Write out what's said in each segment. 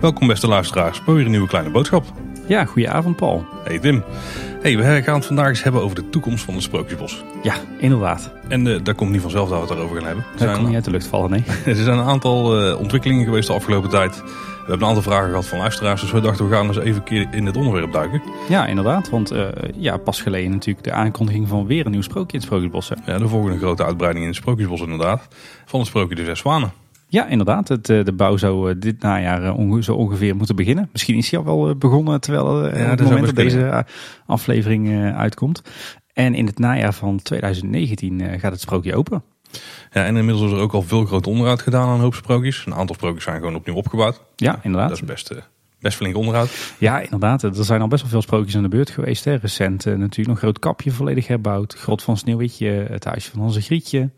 Welkom beste luisteraars bij weer een nieuwe kleine boodschap. Ja, goedenavond Paul. Hey Tim. Hey, we gaan het vandaag eens hebben over de toekomst van het Sprookjesbos. Ja, inderdaad. En uh, daar komt niet vanzelf dat we het daarover gaan hebben. Dat komt niet uit de lucht vallen, nee. er zijn een aantal uh, ontwikkelingen geweest de afgelopen tijd. We hebben een aantal vragen gehad van luisteraars, dus we dachten we gaan eens even een keer in het onderwerp duiken. Ja, inderdaad, want uh, ja, pas geleden natuurlijk de aankondiging van weer een nieuw sprookje in het Sprookjesbos. Hè? Ja, de volgende grote uitbreiding in het Sprookjesbos inderdaad, van het sprookje De Zes Zwanen. Ja, inderdaad. Het, de bouw zou dit najaar zo ongeveer moeten beginnen. Misschien is hij al wel begonnen terwijl ja, het moment dat deze aflevering uitkomt. En in het najaar van 2019 gaat het sprookje open. Ja, en inmiddels is er ook al veel groot onderhoud gedaan aan een hoop sprookjes. Een aantal sprookjes zijn gewoon opnieuw opgebouwd. Ja, inderdaad. Dat is best, best flink onderhoud. Ja, inderdaad. Er zijn al best wel veel sprookjes aan de beurt geweest. Hè. Recent uh, natuurlijk nog Groot Kapje volledig herbouwd. Grot van Sneeuwwitje, het huisje van onze Grietje.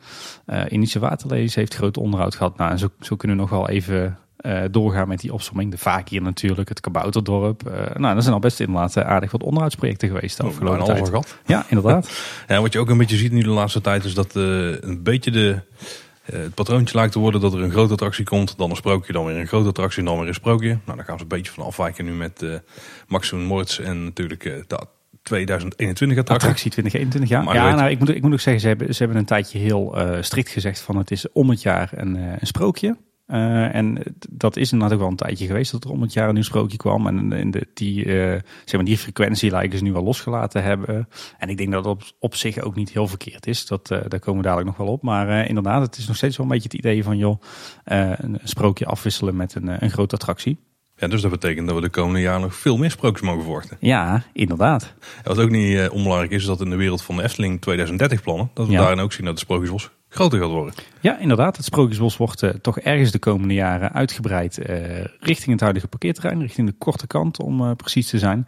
Uh, Indische Waterlees heeft groot onderhoud gehad. Nou, en zo, zo kunnen we nog wel even uh, doorgaan met die opsomming. De vaak hier natuurlijk, het Kabouterdorp. Uh, nou, er zijn al best inderdaad aardig wat onderhoudsprojecten geweest de afgelopen oh, tijd. Gehad. Ja, inderdaad. ja, wat je ook een beetje ziet nu de laatste tijd is dat uh, een beetje de... het patroontje lijkt te worden dat er een grote attractie komt, dan een sprookje, dan weer een grote attractie, dan weer een sprookje. Nou, daar gaan ze een beetje van afwijken nu met uh, Max Moritz en natuurlijk de 2021 attractie. Attractie 2021, ja. Maar ja, nou, ik moet, ik moet ook zeggen, ze hebben, ze hebben een tijdje heel strikt gezegd van het is om het jaar een, een sprookje. Uh, en dat is inderdaad ook wel een tijdje geweest dat er om het jaar een nieuw sprookje kwam. En, en de, die, uh, zeg maar, die frequentie lijken ze nu wel losgelaten hebben. En ik denk dat dat op, op zich ook niet heel verkeerd is. Dat, uh, daar komen we dadelijk nog wel op. Maar inderdaad, het is nog steeds wel een beetje het idee van joh, een sprookje afwisselen met een, een grote attractie. Ja, dus dat betekent dat we de komende jaren nog veel meer sprookjes mogen verwachten. Ja, inderdaad. Wat ook niet onbelangrijk is, is dat in de wereld van de Efteling 2030 plannen, dat we Ja. daarin ook zien dat de sprookjesbos groter gaat worden. Ja, inderdaad. Het Sprookjesbos wordt uh, toch ergens de komende jaren uitgebreid uh, richting het huidige parkeerterrein, richting de korte kant om uh, precies te zijn.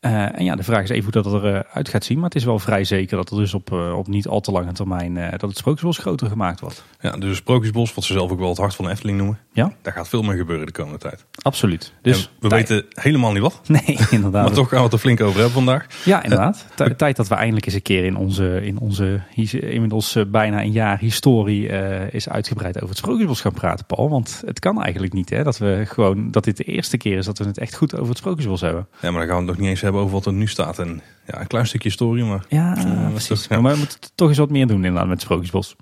Uh, en ja, de vraag is even hoe dat eruit gaat zien. Maar het is wel vrij zeker dat er dus op, op niet al te lange termijn dat het Sprookjesbos groter gemaakt wordt. Ja, dus het Sprookjesbos, wat ze zelf ook wel het hart van de Efteling noemen. Ja. Daar gaat veel meer gebeuren de komende tijd. Absoluut. Dus en we weten helemaal niet wat. Nee, inderdaad. maar toch gaan we het er flink over hebben vandaag. Ja, inderdaad. Tijd dat we eindelijk eens een keer in onze, in onze inmiddels bijna een jaar historie uh, is uitgebreid over het Sprookjesbos gaan praten, Paul. Want het kan eigenlijk niet, hè, dat we gewoon dat dit de eerste keer is dat we het echt goed over het Sprookjesbos hebben. Ja, maar dan gaan we het nog niet eens hebben over wat er nu staat. En ja, een klein stukje historie, maar... Ja, uh, precies. Toch, ja. Maar we moeten toch eens wat meer doen inderdaad met het Sprookjesbos.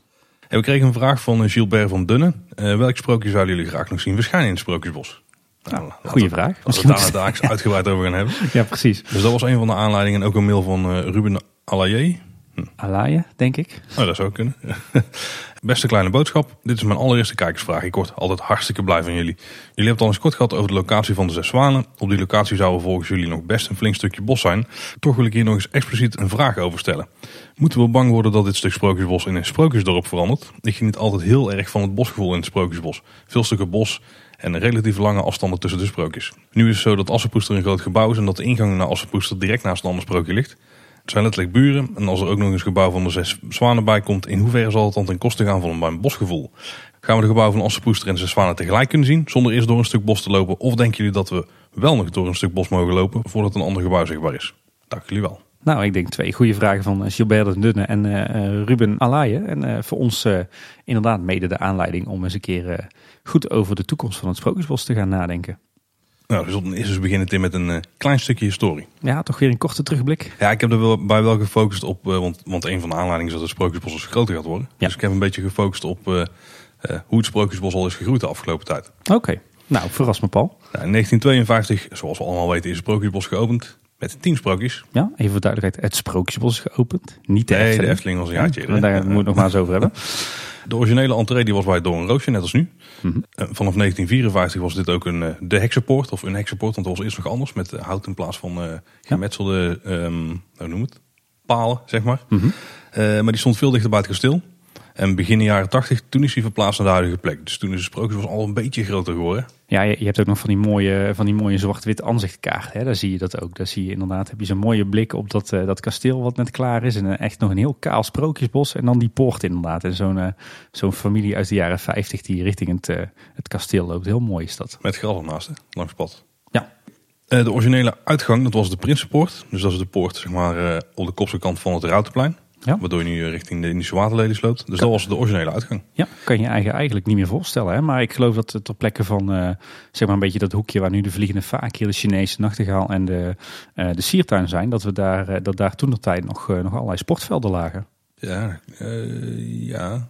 En we kregen een vraag van Gilbert van Dunnen. Uh, welk sprookje zouden jullie graag nog zien verschijnen in het Sprookjesbos? Nou, goeie vraag. Als we het daar daar uitgebreid over gaan hebben. Ja, precies. Dus dat was een van de aanleidingen. En ook een mail van uh, Ruben Alaye. Hm. Denk ik. Oh, dat zou kunnen. Beste kleine boodschap. Dit is mijn allereerste kijkersvraag. Ik word altijd hartstikke blij van jullie. Jullie hebben het al eens kort gehad over de locatie van de Zes Zwanen. Op die locatie zou volgens jullie nog best een flink stukje bos zijn. Toch wil ik hier nog eens expliciet een vraag over stellen. Moeten we bang worden dat dit stuk Sprookjesbos in een Sprookjesdorp verandert? Ik geniet altijd heel erg van het bosgevoel in het Sprookjesbos. Veel stukken bos en relatief lange afstanden tussen de sprookjes. Nu is het zo dat Assenpoester een groot gebouw is en dat de ingang naar Assenpoester direct naast een ander sprookje ligt. Het zijn letterlijk buren en als er ook nog eens gebouw van de zes zwanen bij komt, in hoeverre zal het dan ten koste gaan van een bosgevoel? Gaan we de gebouwen van Assenpoester en de zes zwanen tegelijk kunnen zien, zonder eerst door een stuk bos te lopen? Of denken jullie dat we wel nog door een stuk bos mogen lopen voordat een ander gebouw zichtbaar is? Dank jullie wel. Nou, ik denk twee goede vragen van Gilbert de Dunne en uh, Ruben Alaye. En voor ons inderdaad mede de aanleiding om eens een keer goed over de toekomst van het Sprookjesbos te gaan nadenken. Nou, dus dan is dus beginnen Tim met een uh, klein stukje historie. Ja, toch weer een korte terugblik. Ja, ik heb er wel, bij wel gefocust op, uh, want, want een van de aanleidingen is dat het Sprookjesbos dus groter gaat worden. Ja. Dus ik heb een beetje gefocust op uh, hoe het Sprookjesbos al is gegroeid de afgelopen tijd. Oké, okay. nou verras me Paul. Ja, in 1952, zoals we allemaal weten, is het Sprookjesbos geopend. Met tien sprookjes. Ja, even voor duidelijkheid. Het Sprookjesbos is geopend. Niet de nee, Efteling. de Efteling was een jaartje ja, Daar moeten we het nog maar eens over hebben. De originele entree die was bij Door een Roosje, net als nu. Mm -hmm. Vanaf 1954 was dit ook een, de heksenpoort, of een heksenpoort, want dat was eerst nog anders. Met hout in plaats van uh, gemetselde, ja. um, hoe noem het, palen, zeg maar. Mm -hmm. uh, maar die stond veel dichter bij het kasteel. En begin jaren 80, toen is hij verplaatst naar de huidige plek. Dus toen is het sprookjesbos al een beetje groter geworden. Ja, je, je hebt ook nog van die mooie, van die mooie zwart-wit aanzichtkaart. Hè? Daar zie je dat ook. Daar zie je inderdaad, heb je zo'n mooie blik op dat, uh, dat kasteel wat net klaar is. En uh, echt nog een heel kaal sprookjesbos. En dan die poort inderdaad. En zo'n uh, zo'n familie uit de jaren 50 die richting het, het kasteel loopt. Heel mooi is dat. Met gras ernaast, hè? langs het pad. Ja. de originele uitgang, dat was de Prinsenpoort. Dus dat is de poort zeg maar, op de kopse kant van het Routenplein. Waardoor je nu richting de Indische waterlelies loopt. Dus dat was de originele uitgang. Ja, kan je eigen eigenlijk niet meer voorstellen. Hè? Maar ik geloof dat ter plekke van zeg maar een beetje dat hoekje waar nu de vliegende fakir, de Chinese nachtegaal en de, de siertuin zijn. Dat, we daar, dat daar toen de tijd nog, nog allerlei sportvelden lagen. Ja, ja.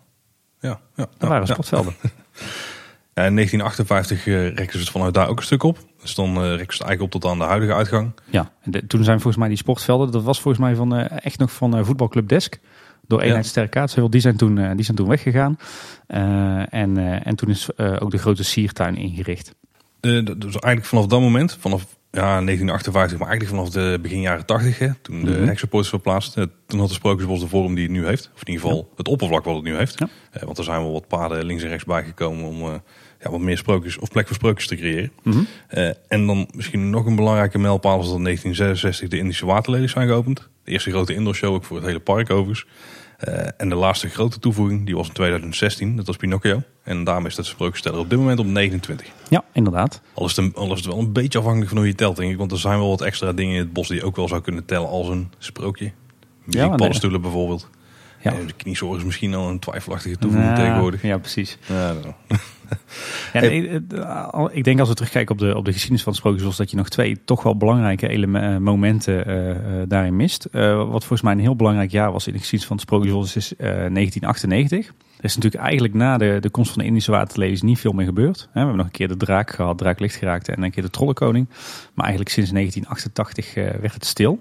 Ja, ja. Dat waren sportvelden. Ja, in 1958 uh, rekken ze het vanuit daar ook een stuk op. Dus dan uh, rekken ze het eigenlijk op tot aan de huidige uitgang. Ja, en toen zijn volgens mij die sportvelden, dat was volgens mij van, uh, echt nog van voetbalclub Desk. Door eenheid ja. Die zijn toen, die zijn toen weggegaan. en, en toen is ook de grote siertuin ingericht. dus eigenlijk vanaf dat moment, vanaf ja, 1958, maar eigenlijk vanaf de begin jaren 80, hè, toen de mm -hmm. verplaatst. Toen had de Sprookjesbos de vorm die het nu heeft. Of in ieder geval het oppervlak wat het nu heeft. Ja. want er zijn wel wat paden links en rechts bijgekomen om ja, wat meer sprookjes of plek voor sprookjes te creëren. Mm -hmm. uh, en dan misschien nog een belangrijke mijlpaal was dat in 1966 de Indische waterlelies zijn geopend. De eerste grote indoor show ook voor het hele park overigens. Uh, en de laatste grote toevoeging die was in 2016, dat was Pinocchio. En daarmee is dat sprookjesteller op dit moment op 29. Ja, inderdaad. Al is, het, al is het wel een beetje afhankelijk van hoe je telt, denk ik. Want er zijn wel wat extra dingen in het bos die je ook wel zou kunnen tellen als een sprookje. Ja, paddenstoelen bijvoorbeeld. Ja. De kniezorg is misschien al een twijfelachtige toevoeging nou, tegenwoordig. Ja, precies. Ja, ik denk als we terugkijken op de, op de geschiedenis van Sprookjesbos... dat je nog twee toch wel belangrijke eh, momenten uh, daarin mist. Uh, wat volgens mij een heel belangrijk jaar was in de geschiedenis van Sprookjesbos is 1998. Er is natuurlijk eigenlijk na de, de komst van de Indische waterlelies niet veel meer gebeurd. We hebben nog een keer de draak gehad, draak licht geraakt en een keer de trollenkoning. Maar eigenlijk sinds 1988 werd het stil.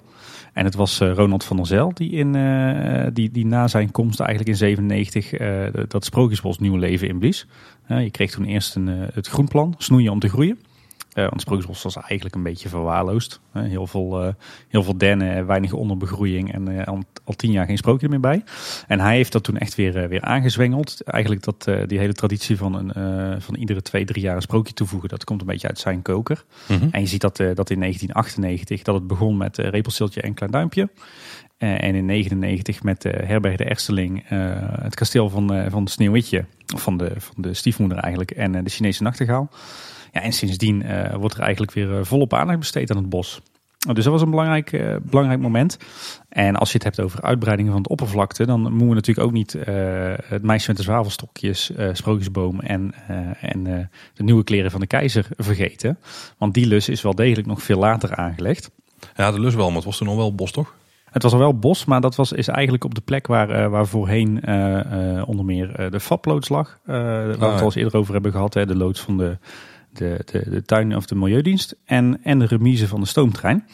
En het was uh, Ronald van der Zel die, in, uh, die, die na zijn komst eigenlijk in 97 uh, dat Sprookjesbos nieuw leven inblies. je kreeg toen eerst een, het groenplan, snoeien om te groeien. Uh, want Sprookjesbos was eigenlijk een beetje verwaarloosd. Uh, heel, veel, uh, heel veel dennen, weinig onderbegroeiing en al, al, tien jaar geen sprookje meer bij. En hij heeft dat toen echt weer, weer aangezwengeld. Eigenlijk dat, die hele traditie van, een, van iedere twee, drie jaar een sprookje toevoegen, dat komt een beetje uit zijn koker. Mm -hmm. En je ziet dat, dat in 1998, dat het begon met Repelsiltje en Klein Duimpje. en in 99 met Herberg de Ersteling, het kasteel van, van Sneeuwwitje, van de, van de stiefmoeder eigenlijk, en de Chinese nachtegaal. Ja, en sindsdien uh, wordt er eigenlijk weer uh, volop aandacht besteed aan het bos. Dus dat was een belangrijk, uh, belangrijk moment. En als je het hebt over uitbreidingen van het oppervlakte, dan moeten we natuurlijk ook niet het meisje met de zwavelstokjes, sprookjesboom en, en de nieuwe kleren van de keizer vergeten. Want die lus is wel degelijk nog veel later aangelegd. Ja, de lus wel, maar het was toen al wel bos, toch? Het was al wel bos, maar dat was, is eigenlijk op de plek waar, waar voorheen onder meer de vaploods lag. waar ah, we het al eens eerder over hebben gehad. Hè, de loods van de, de, de, de tuin of de milieudienst en, en de remise van de stoomtrein.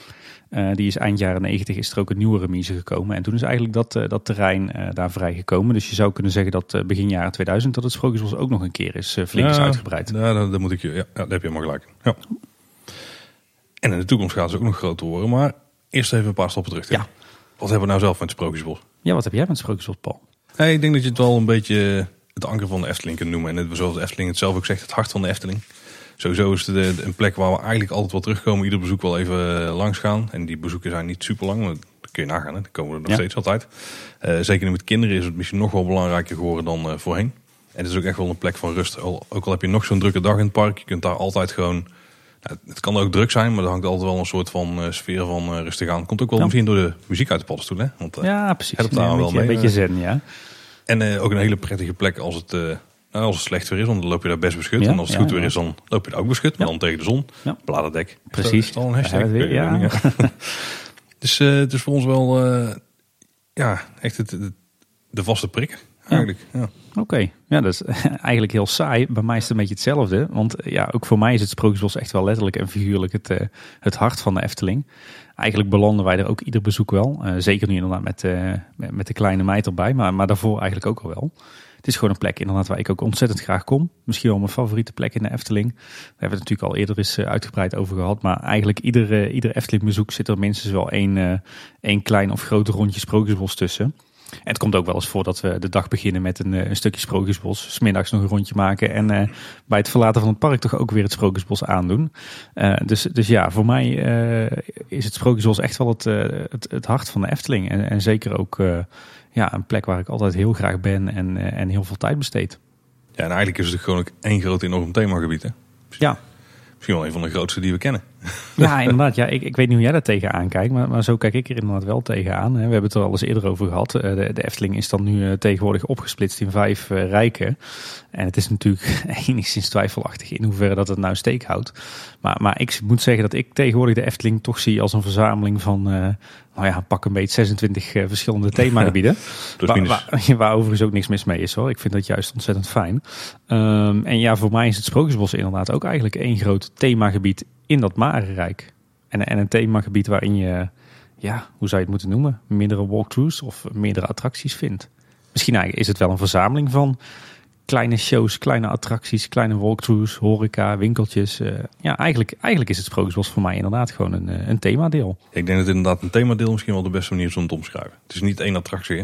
Uh, die is eind jaren 90 is er ook een nieuwe remise gekomen. En toen is eigenlijk dat, uh, dat terrein uh, daar vrijgekomen. Dus je zou kunnen zeggen dat begin jaren 2000 dat het Sprookjesbos ook nog een keer is flink ja, is uitgebreid. Ja, daar, moet ik, ja, ja, daar heb je helemaal gelijk. Ja. En in de toekomst gaat het ook nog groter worden. Maar eerst even een paar stappen terug. Ja. Wat hebben we nou zelf met het Sprookjesbos? Ja, wat heb jij met het Sprookjesbos, Paul? Hey, ik denk dat je het wel een beetje het anker van de Efteling kunt noemen. En het, zoals de Efteling het zelf ook zegt, het hart van de Efteling. Sowieso is het een plek waar we eigenlijk altijd wel terugkomen. Ieder bezoek wel even eh, langs gaan. En die bezoeken zijn niet super lang, maar dat kun je nagaan. Hè. Dan komen we nog steeds altijd. Uh, zeker nu met kinderen is het misschien nog wel belangrijker geworden dan uh, voorheen. En het is ook echt wel een plek van rust. Ook al heb je nog zo'n drukke dag in het park. Je kunt daar altijd gewoon... Nou, het kan ook druk zijn, maar er hangt altijd wel een soort van sfeer van rustig aan. Komt ook wel misschien door de muziek uit de paddenstoel. Hè? Want, ja, precies. Het daar wel mee. Een beetje zen, ja. En ook een hele prettige plek als het nou, als het slecht weer is, dan loop je daar best beschut. en als het goed weer is, dan loop je daar ook beschut. Maar dan tegen de zon. Bladerdek. Precies. Dat is al een hashtag. Weer, ja. dus uh, het is voor ons wel uh, ja, echt het, het, de vaste prik. Eigenlijk. Ja. Oké, okay. ja, dat is eigenlijk heel saai. Bij mij is het een beetje hetzelfde. Want ja, ook voor mij is het Sprookjesbos echt wel letterlijk en figuurlijk het, uh, het hart van de Efteling. Eigenlijk belanden wij er ook ieder bezoek wel. Uh, zeker nu inderdaad met, uh, met de kleine meid erbij, maar, maar daarvoor eigenlijk ook al wel. Het is gewoon een plek inderdaad waar ik ook ontzettend graag kom. Misschien wel mijn favoriete plek in de Efteling. Daar hebben we het natuurlijk al eerder eens uitgebreid over gehad. Maar eigenlijk ieder, ieder Efteling bezoek zit er minstens wel één, één klein of groot rondje Sprookjesbos tussen. En het komt ook wel eens voor dat we de dag beginnen met een, een stukje Sprookjesbos. Smiddags nog een rondje maken. En uh, bij het verlaten van het park toch ook weer het Sprookjesbos aandoen. Uh, dus, dus ja, voor mij uh, is het Sprookjesbos echt wel het, het, het, hart van de Efteling. En, en zeker ook ja, een plek waar ik altijd heel graag ben en, en heel veel tijd besteed. Ja, en eigenlijk is het gewoon ook één groot enorm themagebied. Hè? Ja. Misschien wel een van de grootste die we kennen. Ja, inderdaad. Ja, ik, ik weet niet hoe jij daar tegenaan kijkt, maar, maar zo kijk ik er inderdaad wel tegenaan. We hebben het er al eens eerder over gehad. De, de Efteling is dan nu tegenwoordig opgesplitst in vijf rijken. En het is natuurlijk enigszins twijfelachtig in hoeverre dat het nou steek houdt. Maar, maar ik moet zeggen dat ik tegenwoordig de Efteling toch zie als een verzameling van, uh, nou ja, pak een beetje 26 uh, verschillende themagebieden. waar, waar, waar, overigens ook niks mis mee is hoor. Ik vind dat juist ontzettend fijn. Um, en ja, voor mij is het Sprookjesbos inderdaad ook eigenlijk één groot themagebied in dat Marenrijk. En, en een themagebied waarin je, ja, hoe zou je het moeten noemen? Meerdere walkthroughs of meerdere attracties vindt. Misschien is het wel een verzameling van kleine shows, kleine attracties, kleine walkthroughs, horeca, winkeltjes. Uh, ja, eigenlijk, eigenlijk is het Sprookjesbos voor mij inderdaad gewoon een, eh, een themadeel. Ik denk dat inderdaad een themadeel misschien wel de beste manier is om het omschrijven. Het is niet één attractie, hè?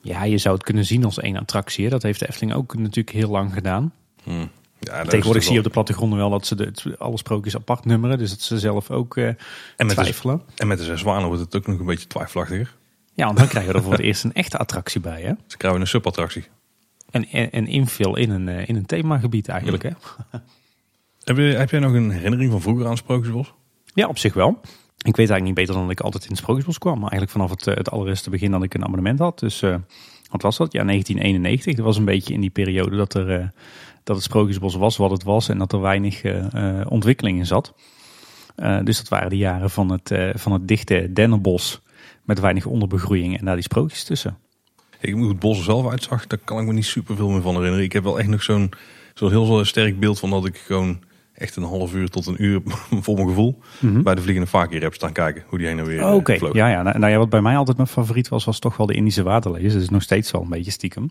Ja, je zou het kunnen zien als één attractie. Dat heeft de Efteling ook natuurlijk heel lang gedaan. Hmm. Ja, Tegenwoordig zie je op de plattegronden wel dat ze de, alle sprookjes apart nummeren. Dus dat ze zelf ook uh, en met twijfelen. De, en met de zes zwanen wordt het ook nog een beetje twijfelachtiger. Ja, want dan krijgen we er voor het eerst een echte attractie bij. Hè? Ze krijgen een subattractie. En, en, en invul in een, eh, in een themagebied eigenlijk. Hè? heb, je, heb jij nog een herinnering van vroeger aan Sprookjesbos? Ja, op zich wel. Ik weet eigenlijk niet beter dan dat ik altijd in het Sprookjesbos kwam. Maar eigenlijk vanaf het, eh, het allereerste begin dat ik een abonnement had. Dus uh, wat was dat? Ja, 1991. Dat was een beetje in die periode dat, er, uh, dat het Sprookjesbos was wat het was. En dat er weinig uh, ontwikkeling in zat. dus dat waren de jaren van het, van het dichte dennenbos. Met weinig onderbegroeiing en daar die sprookjes tussen. Ik, hoe het bos zelf uitzag, daar kan ik me niet super veel meer van herinneren. Ik heb wel echt nog zo'n zo heel sterk beeld van dat ik gewoon echt een half uur tot een uur voor mijn gevoel mhm. bij de Vliegende Fakir heb staan kijken hoe die heen en weer oh, Oké, ja, ja. Nou, nou, ja, wat bij mij altijd mijn favoriet was, was toch wel de Indische waterlees. Dat is nog steeds wel een beetje stiekem.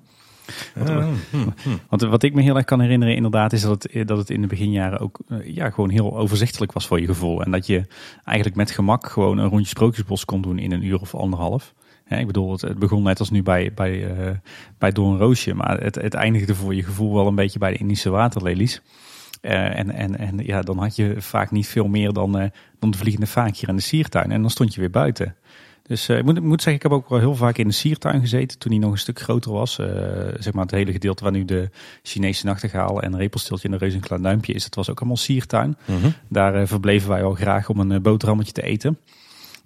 Wat, hm, hm. Want wat ik me heel erg kan herinneren inderdaad is dat het, dat het in de beginjaren ook eh, ja, gewoon heel overzichtelijk was voor je gevoel. En dat je eigenlijk met gemak gewoon een rondje Sprookjesbos kon doen in een uur of anderhalf ik bedoel, het, begon net als nu bij, bij, uh, bij Doornroosje, maar het, het eindigde voor je gevoel wel een beetje bij de Indische waterlelies. Uh, en, en, en ja, dan had je vaak niet veel meer dan, uh, dan de vliegende vaakje in de siertuin. En dan stond je weer buiten. Dus ik, moet, ik moet zeggen, ik heb ook wel heel vaak in de siertuin gezeten toen hij nog een stuk groter was. zeg maar het hele gedeelte waar nu de Chinese nachtegaal en repelstiltje en de reuzenklein duimpje is. Dat was ook allemaal siertuin. Mhm. Daar verbleven wij al graag om een boterhammetje te eten.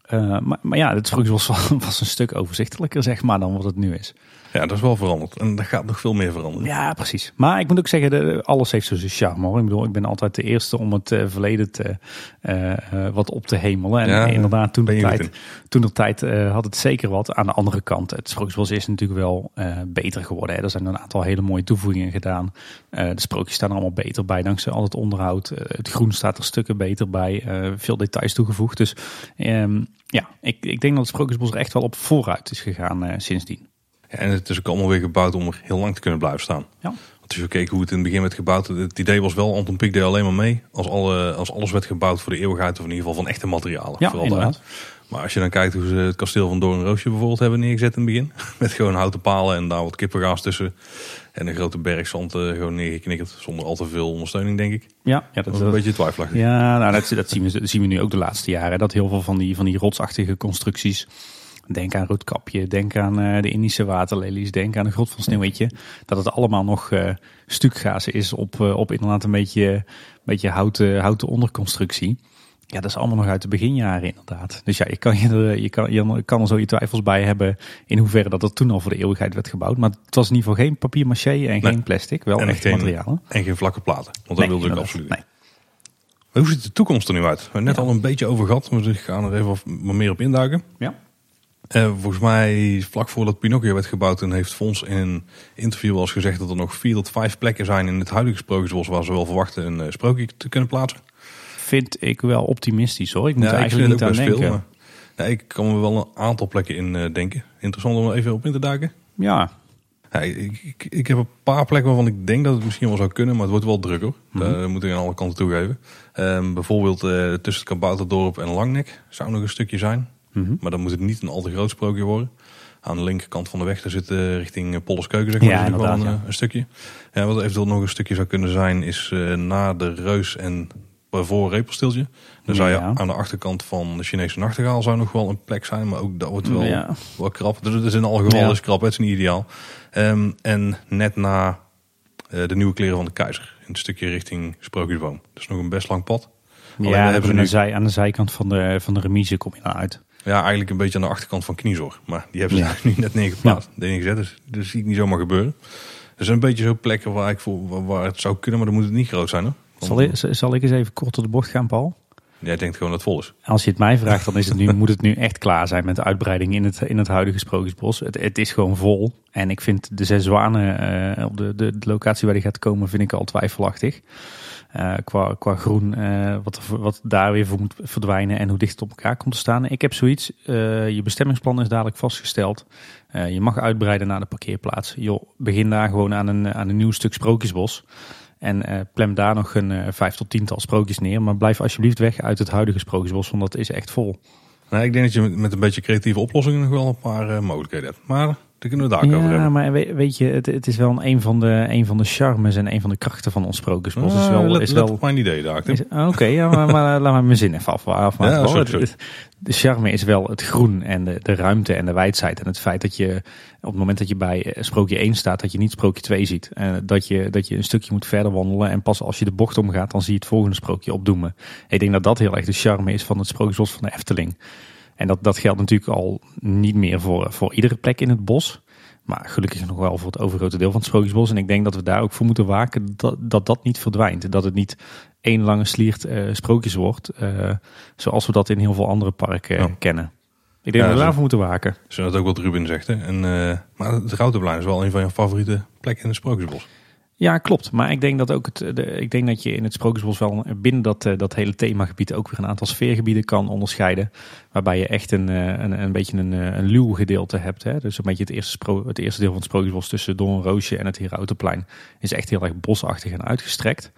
Maar, maar, ja, het Sprookjesbos was, was een stuk overzichtelijker, zeg maar, dan wat het nu is. Ja, dat is wel veranderd. En dat gaat nog veel meer veranderen. Ja, precies. Maar ik moet ook zeggen, alles heeft zo zijn charme hoor. Ik bedoel, ik ben altijd de eerste om het uh, verleden te, uh, wat op te hemelen. En ja, inderdaad, toen de tijd, toen de tijd had het zeker wat. Aan de andere kant, het Sprookjesbos is natuurlijk wel beter geworden. Hè. Er zijn een aantal hele mooie toevoegingen gedaan. de sprookjes staan er allemaal beter bij, dankzij al het onderhoud. het groen staat er stukken beter bij. veel details toegevoegd. Dus um, ja, ik, ik denk dat het Sprookjesbos er echt wel op vooruit is gegaan sindsdien. En het is ook allemaal weer gebouwd om er heel lang te kunnen blijven staan. Ja. Want als je kijkt hoe het in het begin werd gebouwd, het idee was wel, Anton Pieck deed alleen maar mee als, alle, als alles werd gebouwd voor de eeuwigheid, of in ieder geval van echte materialen. Ja, vooral Maar als je dan kijkt hoe ze het kasteel van Doornroosje bijvoorbeeld hebben neergezet in het begin. Met gewoon houten palen en daar wat kippengaas tussen. En een grote berg zand uh, gewoon neergeknikkerd. Zonder al te veel ondersteuning, denk ik. Ja, ja dat, is een beetje twijfelachtig. Ja, nou, dat, dat, zien we, dat zien we nu ook de laatste jaren. Dat heel veel van die, van die rotsachtige constructies Denk aan Roodkapje, denk aan uh, de Indische waterlelies, denk aan de Grot van Sneeuwwitje. Dat het allemaal nog uh, stukgaas is op, uh, op inderdaad een beetje, beetje houten, houten onderconstructie. Ja, dat is allemaal nog uit de beginjaren inderdaad. Dus ja, je kan, je, je, kan, je kan er zo je twijfels bij hebben in hoeverre dat het toen al voor de eeuwigheid werd gebouwd. Maar het was in ieder geval geen papier maché en geen plastic, wel en echte materialen. En geen vlakke platen, want dat wilde ik absoluut nee. Hoe ziet de toekomst er nu uit? We hebben net al een beetje over gehad, maar we gaan er even wat meer op induiken. Ja. Uh, volgens mij, vlak voordat Pinocchio werd gebouwd, en heeft Fons in een interview al eens gezegd dat er nog vier tot vijf plekken zijn in het huidige sprookjesbos waar ze wel verwachten een uh, sprookje te kunnen plaatsen. Vind ik wel optimistisch hoor. Ik moet ja, eigenlijk niet aan denken. Veel, maar, ik kan me wel een aantal plekken in uh, denken. Interessant om er even op in te duiken. Ja. ja ik, ik, ik, heb een paar plekken waarvan ik denk dat het misschien wel zou kunnen, maar het wordt wel drukker. Mm -hmm. Dat moet ik aan alle kanten toegeven. Um, bijvoorbeeld tussen het Kabouterdorp en Langnek zou nog een stukje zijn. Mhm. Maar dan moet het niet een al te groot sprookje worden. Aan de linkerkant van de weg, daar zit uh, richting Polleskeuken zeg maar, ja, wel een, ja. een, stukje. Ja, wat eventueel nog een stukje zou kunnen zijn, is na de Reus en voor Repelstiltje. Dan zou je aan de achterkant van de Chinese nachtegaal zou nog wel een plek zijn, maar ook dat wordt wel, ja. wel krap. Dus het is in alle gevallen is krap, het is niet ideaal. Um, en net na uh, de nieuwe kleren van de keizer, in het stukje richting Sprookjesboom. Dat is nog een best lang pad. Ja, hebben ze nu... zij, aan de zijkant van de, van de remise kom je dan uit. Ja, eigenlijk een beetje aan de achterkant van Kniezor. Maar die hebben ze nu net neergeplaatst, ja. neergezet. Dus dat zie ik niet zomaar gebeuren. Er zijn een beetje zo plekken waar, ik voor, waar het zou kunnen, maar dan moet het niet groot zijn. Hoor. Zal ik, zal ik eens even kort op de bocht gaan, Paul? Jij denkt gewoon dat het vol is. Als je het mij vraagt, dan is het nu, moet het nu echt klaar zijn met de uitbreiding in het, in het huidige Sprookjesbos. Het, het is gewoon vol. En ik vind de zes zwanen uh, op de, de, de, locatie waar die gaat komen, vind ik al twijfelachtig. Uh, qua, qua groen, uh, wat, wat daar weer voor moet verdwijnen en hoe dicht het op elkaar komt te staan. Ik heb zoiets, je bestemmingsplan is dadelijk vastgesteld. je mag uitbreiden naar de parkeerplaats. Joh, begin daar gewoon aan een, aan een nieuw stuk Sprookjesbos. En plem daar nog een vijf tot tiental sprookjes neer. Maar blijf alsjeblieft weg uit het huidige sprookjesbos, want dat is echt vol. Nou, ik denk dat je met, een beetje creatieve oplossingen nog wel een paar mogelijkheden hebt. Maar daar kunnen we daar ja, over hebben. maar weet, je, het, het, is wel een van, de, een van de charmes en een van de krachten van ons sprookjesbos. is wel, let, is wel mijn idee daar. Oké, okay, ja, maar, maar laat maar mijn zin even af, afmaken. Ja, sorry, sorry. De charme is wel het groen en de, de ruimte en de wijdheid. En het feit dat je op het moment dat je bij eh, sprookje 1 staat, dat je niet sprookje 2 ziet. En dat je, dat je een stukje moet verder wandelen. En pas als je de bocht omgaat, dan zie je het volgende sprookje opdoemen. Ik denk dat dat heel erg de charme is van het sprookjesbos van de Efteling. En dat, dat geldt natuurlijk al niet meer voor, voor iedere plek in het bos. Maar gelukkig nog wel voor het overgrote deel van het Sprookjesbos. En ik denk dat we daar ook voor moeten waken dat dat, dat niet verdwijnt. Dat het niet één lange sliert uh, sprookjes wordt. Uh, zoals we dat in heel veel andere parken kennen. Ik denk dat we daarvoor moeten waken. Zo dat ook wat Ruben zegt. Hè? En, uh, maar het Routenplein is wel een van je favoriete plekken in het Sprookjesbos. Ja, klopt. Maar ik denk dat ook het, de, ik denk dat je in het Sprookjesbos wel binnen dat, eh, dat hele themagebied ook weer een aantal sfeergebieden kan onderscheiden. Waarbij je echt een, eh, een, een beetje een, een luw gedeelte hebt. Hè? Dus een beetje het eerste, het eerste deel van het Sprookjesbos tussen Doornroosje en het Herautenplein is echt heel erg bosachtig en uitgestrekt.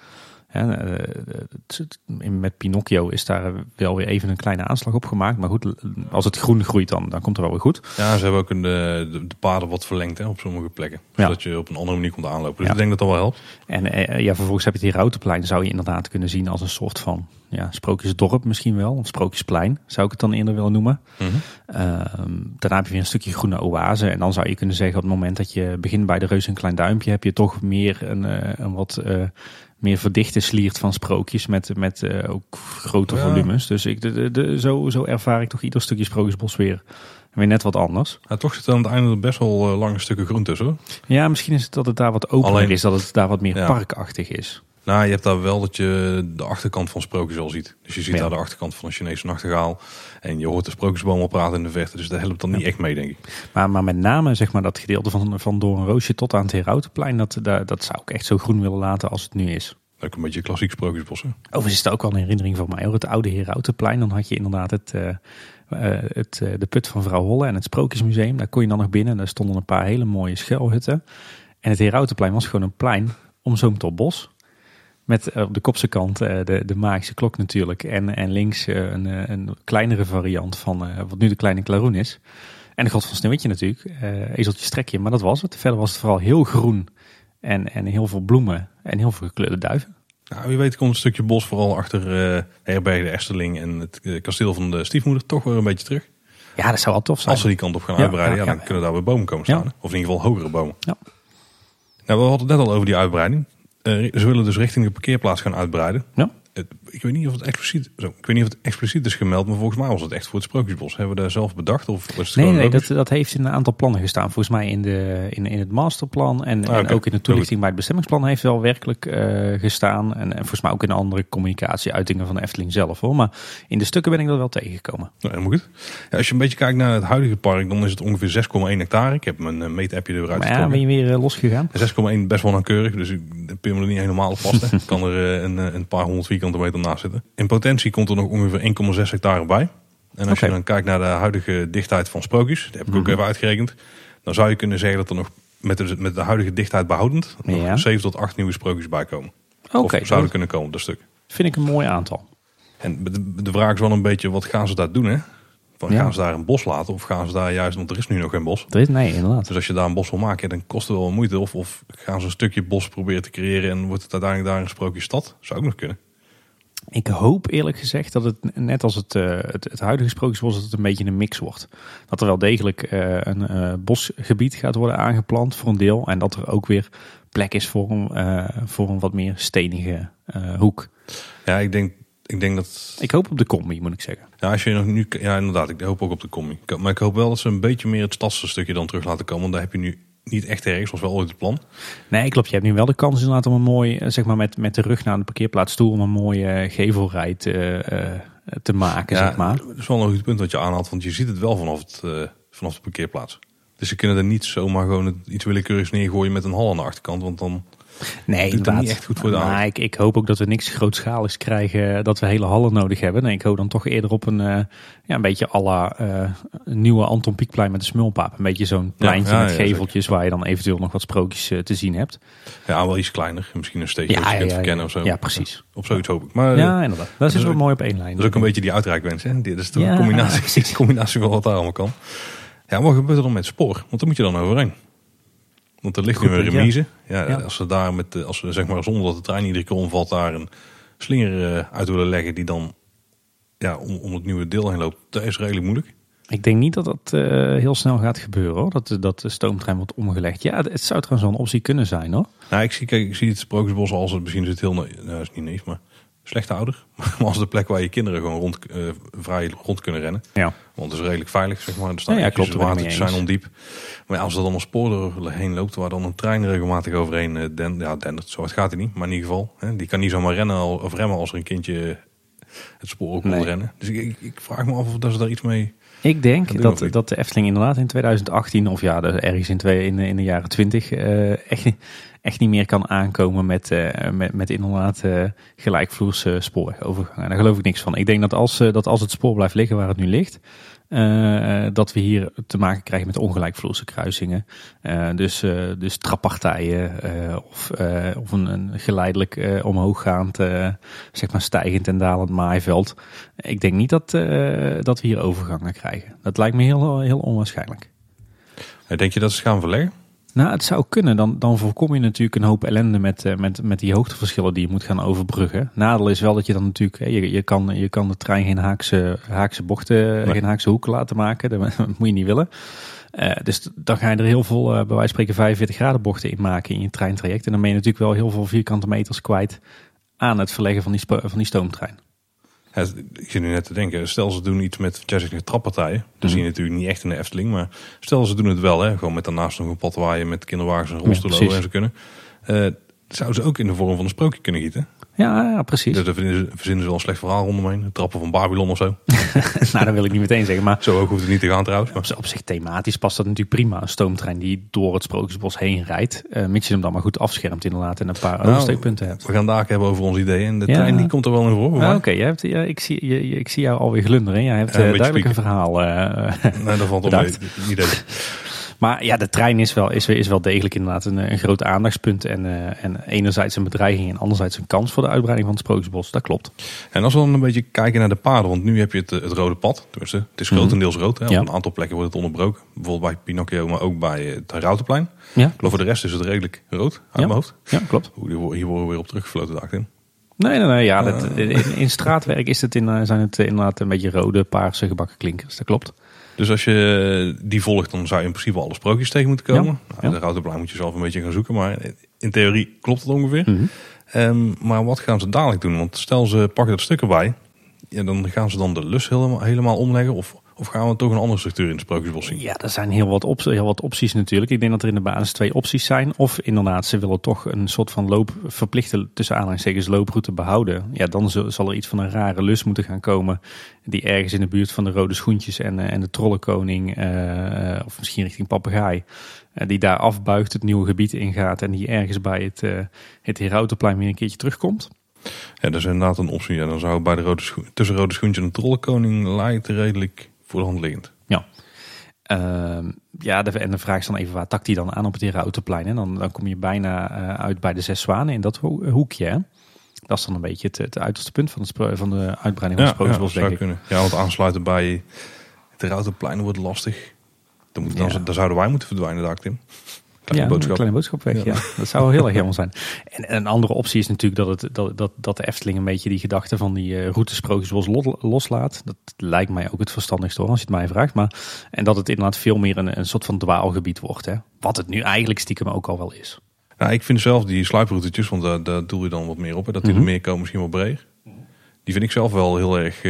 Eh, met Pinocchio is daar wel weer even een kleine aanslag op gemaakt. Maar goed, als het groen groeit dan, dan komt het wel weer goed. Ja, ze hebben ook een, de, de paden wat verlengd hè, op sommige plekken. Zodat je op een andere manier komt aanlopen. Dus ik denk dat dat wel helpt. En uh, ja, vervolgens heb je het Routenplein. Zou je inderdaad kunnen zien als een soort van ja, sprookjesdorp misschien wel. Of sprookjesplein zou ik het dan eerder willen noemen. Mm daarna heb je weer een stukje groene oase. En dan zou je kunnen zeggen op het moment dat je begint bij de reus een klein duimpje. Heb je toch meer een, een wat meer verdichte sliert van sprookjes met, met uh, ook grote volumes. Dus ik, de, de, zo, zo ervaar ik toch ieder stukje sprookjesbos weer, weer net wat anders. Ja, toch zit er aan het einde best wel uh, lange stukken groen tussen. Hoor. Ja, misschien is het dat het daar wat opener Alleen, is, dat het daar wat meer parkachtig is. Nou, je hebt daar wel dat je de achterkant van sprookjes al ziet. Dus je ziet daar de achterkant van een Chinese nachtegaal. En je hoort de sprookjesboom al praten in de verte. Dus dat helpt dan niet echt mee, denk ik. Maar, maar met name zeg maar, dat gedeelte van, van Doornroosje tot aan het Herautenplein. Dat, dat, dat zou ik echt zo groen willen laten als het nu is. Ook een beetje klassiek sprookjesbossen. Overigens is het ook wel een herinnering van mij. Hoor. Het oude Herautenplein. Dan had je inderdaad het, uh, het, uh, de put van vrouw Holle en het Sprookjesmuseum. Daar kon je dan nog binnen. En daar stonden een paar hele mooie schuilhutten. En het Herautenplein was gewoon een plein omzoomd tot bos. Met op de kopse kant de, de magische klok natuurlijk. En, en links een, een kleinere variant van wat nu de kleine klaroen is. En de god van Sneeuwwitje natuurlijk. ezeltje strekje, maar dat was het. Verder was het vooral heel groen. En, en heel veel bloemen en heel veel gekleurde duiven. Nou, wie weet komt een stukje bos vooral achter uh, Herberg de Esterling en het uh, kasteel van de stiefmoeder toch weer een beetje terug. Ja, dat zou wel tof zijn. Als we die kant op gaan uitbreiden, ja, dan kunnen daar weer bomen komen staan. Of in ieder geval hogere bomen. Ja. Nou, we hadden het net al over die uitbreiding. Uh, ze willen dus richting de parkeerplaats gaan uitbreiden. Ja ik weet niet of het expliciet, zo, ik weet niet of het expliciet is gemeld, maar volgens mij was het echt voor het Sprookjesbos. Hebben we daar zelf bedacht? Of was het nee, nee, dat, dat heeft in een aantal plannen gestaan. Volgens mij in, de, in, in het masterplan en, ah, en ook in de toelichting bij het bestemmingsplan heeft wel werkelijk uh, gestaan. En, en, volgens mij ook in andere communicatieuitingen van de Efteling zelf hoor. Maar in de stukken ben ik dat wel tegengekomen. Helemaal goed. Ja, als je een beetje kijkt naar het huidige park, dan is het ongeveer 6,1 hectare. Ik heb mijn uh, meetappje eruit maar ja, ben je weer uh, losgegaan? 6,1 best wel nauwkeurig, dus ik pin me er niet helemaal vast. Ik kan er een, een paar honderd vierkante meter zitten. In potentie komt er nog ongeveer 1,6 hectare bij. En als je dan kijkt naar de huidige dichtheid van sprookjes, dat heb ik ook mhm. even uitgerekend. Dan zou je kunnen zeggen dat er nog met de, met de huidige dichtheid behoudend nog 7 tot 8 nieuwe sprookjes bij komen. Oké. of zouden kunnen komen, dat stuk. Vind ik een mooi aantal. En de, de vraag is wel een beetje, wat gaan ze daar doen hè? Van, Gaan ze daar een bos laten of gaan ze daar juist, want er is nu nog geen bos. Er is, nee, inderdaad. Dus als je daar een bos wil maken, dan kost het wel moeite. Of, of gaan ze een stukje bos proberen te creëren en wordt het uiteindelijk daar een sprookje stad? Zou ook nog kunnen. Ik hoop eerlijk gezegd dat het net als het, uh, het, het, huidige sprookjesbos dat het een beetje een mix wordt. Dat er wel degelijk uh, een uh, bosgebied gaat worden aangeplant voor een deel. En dat er ook weer plek is voor een, voor een wat meer stenige hoek. Ja, ik denk Ik denk dat... Ik hoop op de combi, moet ik zeggen. Ja, als je nog nu... ja, inderdaad, ik hoop ook op de combi. Maar ik hoop wel dat ze een beetje meer het stadse stukje dan terug laten komen. Want daar heb je nu niet echt ergens, was wel ooit het plan. Nee, klopt. Je hebt nu wel de kans inderdaad om een mooi, eh, zeg maar met, met de rug naar de parkeerplaats toe, om een mooie gevelrijd uh, te maken, ja, zeg maar. Dat is wel een goed punt dat je aanhaalt, want je ziet het wel vanaf, het, uh, vanaf de parkeerplaats. Dus ze kunnen er niet zomaar gewoon iets willekeurigs neergooien met een hal aan de achterkant, want dan Nee, inderdaad. niet echt goed voor de maar ik, ik, hoop ook dat we niks grootschaligs krijgen, dat we hele hallen nodig hebben. Nee, ik hoop dan toch eerder op een, uh, ja, een beetje alla uh, nieuwe Anton Pieckplein met de smulpaap. Een beetje zo'n pleintje met geveltjes waar je dan eventueel nog wat sprookjes uh, te zien hebt. Ja, wel iets kleiner. Misschien een steekje je kunt verkennen of zo. Ja, precies. Op zoiets hoop ik. Maar, ja, inderdaad. Dat, is wel mooi op één lijn. Dat is ook een beetje die uitreikwens. Hè? Dit is toch een combinatie, combinatie van wat daar allemaal kan. Ja, wat gebeurt er dan met spoor? Want daar moet je dan overheen. Want er ligt nu een remise. Ja. ja. Als ze daar met, als we zeg maar zonder dat de trein iedere keer omvalt, daar een slinger eh, uit willen leggen die dan ja, om, om het nieuwe deel heen loopt, dat is redelijk moeilijk. Ik denk niet dat dat uh, heel snel gaat gebeuren hoor. Dat, dat de stoomtrein wordt omgelegd. Ja, het zou trouwens wel een optie kunnen zijn hoor. Nou, ik zie, kijk, ik zie het Sprookjesbos als het misschien is het heel, nou, is niet neef, maar slechte ouder. Maar als de plek waar je kinderen gewoon rond, uh, vrij rond kunnen rennen. Ja. Want het is redelijk veilig, zeg maar. Er staan ja, ja, klopt, water zijn ondiep. Maar als er dan een spoor heen loopt waar dan een trein regelmatig overheen uh, den, ja, dendert. Zo het gaat hij niet. Maar in ieder geval, hè, die kan niet zomaar rennen of remmen als er een kindje het spoor ook wil rennen. Dus ik, ik, vraag me af of dat ze daar iets mee... Ik denk dat, dat de Efteling inderdaad in 2018 of ja, ergens in, twee, in, in de jaren 20 uh, echt echt niet meer kan aankomen met, uh, met, met inderdaad uh, gelijkvloerse spoorovergangen. Daar geloof ik niks van. Ik denk dat als, uh, dat als het spoor blijft liggen waar het nu ligt, dat we hier te maken krijgen met ongelijkvloerse kruisingen. dus, dus trappartijen of, of een, een geleidelijk omhooggaand, zeg maar stijgend en dalend maaiveld. Ik denk niet dat, dat we hier overgangen krijgen. Dat lijkt me heel, heel onwaarschijnlijk. Denk je dat ze gaan verleggen? Nou, het zou kunnen. Dan, dan voorkom je natuurlijk een hoop ellende met, uh, met, met die hoogteverschillen die je moet gaan overbruggen. Nadeel is wel dat je dan natuurlijk, je, je, kan, je kan de trein geen haakse, haakse bochten, nee. geen haakse hoeken laten maken. Dat, moet je niet willen. Uh, dus dan ga je er heel veel, uh, bij wijze van spreken, 45 graden bochten in maken in je treintraject. En dan ben je natuurlijk wel heel veel vierkante meters kwijt aan het verleggen van die, van die stoomtrein. Ja, ik zit nu net te denken, stel ze doen iets met Jessica trappartijen. Dat mm. zie je natuurlijk niet echt in de Efteling. Maar stel ze doen het wel, hè, gewoon met daarnaast nog een waar je met kinderwagens en rolstoelen ja, en zo kunnen. Uh, zouden ze ook in de vorm van een sprookje kunnen gieten? Ja, ja precies. Dus daar verzinnen ze wel een slecht verhaal rondomheen. Trappen van Babylon of zo. nou, dat wil ik niet meteen zeggen. Maar zo ook hoeft het niet te gaan trouwens. Maar. Op, zich thematisch past dat natuurlijk prima. Een stoomtrein die door het Sprookjesbos heen rijdt. Uh, mits je hem dan maar goed afschermt inderdaad. En een paar nou, oversteekpunten hebt. We gaan daar hebben over ons ideeën. En de trein die komt er wel in voor. Ah, Oké, okay. ja, ik, zie, je, ik zie jou alweer glunderen. Jij hebt uh, duidelijk een verhaal uh, Nee, dat valt op mee. Idee. Maar ja, de trein is wel, is, is wel degelijk inderdaad een, een groot aandachtspunt. En, uh, en enerzijds een bedreiging en anderzijds een kans voor de uitbreiding van het Sprookjesbos. Dat klopt. En als we dan een beetje kijken naar de paden. Want nu heb je het, het rode pad. Dus het is grotendeels rood. Hè. Op een aantal plekken wordt het onderbroken. Bijvoorbeeld bij Pinocchio, maar ook bij het Routenplein. Ja. Ik geloof voor de rest is het redelijk rood uit ja. mijn hoofd. Ja, klopt. Hier worden we weer op teruggefloten, dacht ik. Nee, nee, nee. Ja, dat, in, in, straatwerk is het in, zijn het inderdaad een beetje rode, paarse gebakken klinkers. Dat klopt. Dus als je die volgt, dan zou je in principe alle sprookjes tegen moeten komen. Ja, nou, De Routenplein moet je zelf een beetje gaan zoeken, maar in theorie klopt het ongeveer. Mm -hmm. um, maar wat gaan ze dadelijk doen? Want stel ze pakken dat stuk erbij, ja, dan gaan ze dan de lus helemaal, helemaal omleggen of of gaan we toch een andere structuur in het Sprookjesbos zien? Ja, er zijn heel wat, op, heel wat opties natuurlijk. Ik denk dat er in de basis twee opties zijn. Of inderdaad, ze willen toch een soort van loop, verplichte tussen aanhalingstekens looproute behouden. Ja, dan zal er iets van een rare lus moeten gaan komen. Die ergens in de buurt van de rode schoentjes en, en de trollenkoning, uh, of misschien richting papegaai. Uh, die daar afbuigt, het nieuwe gebied ingaat en die ergens bij het, uh, het Herautenplein weer een keertje terugkomt. Ja, dat is inderdaad een optie. Ja, dan zou bij de rode tussen rode schoentje en de trollenkoning lijkt redelijk voor de hand liggend. Ja. Uh, ja, de, en de vraag is dan even waar takt hij dan aan op het Herautenplein. En dan, dan kom je bijna uh, uit bij de Zes Zwanen in dat ho hoekje. Hè? Dat is dan een beetje het, het uiterste punt van, het van de uitbreiding van het Sprookjesbos, ja, denk ik. Kunnen. Ja, want aansluiten bij het Herautenplein wordt lastig. Dan, moet, dan, ja. dan zouden wij moeten verdwijnen, dacht ik. Kleine ja, boodschap. kleine boodschap weg, ja. Dat zou wel heel erg helemaal zijn. En een andere optie is natuurlijk dat, het, dat, dat, dat de Efteling een beetje die gedachte van die uh, routesprookjes loslaat. Dat lijkt mij ook het verstandigste hoor, als je het mij vraagt. Maar, en dat het inderdaad veel meer een, een soort van dwaalgebied wordt. Hè? Wat het nu eigenlijk stiekem ook al wel is. Nou, ik vind zelf die sluiproutetjes, want daar, daar doe je dan wat meer op. Hè, dat die mm -hmm. er meer komen, misschien wel breed. Die vind ik zelf wel heel erg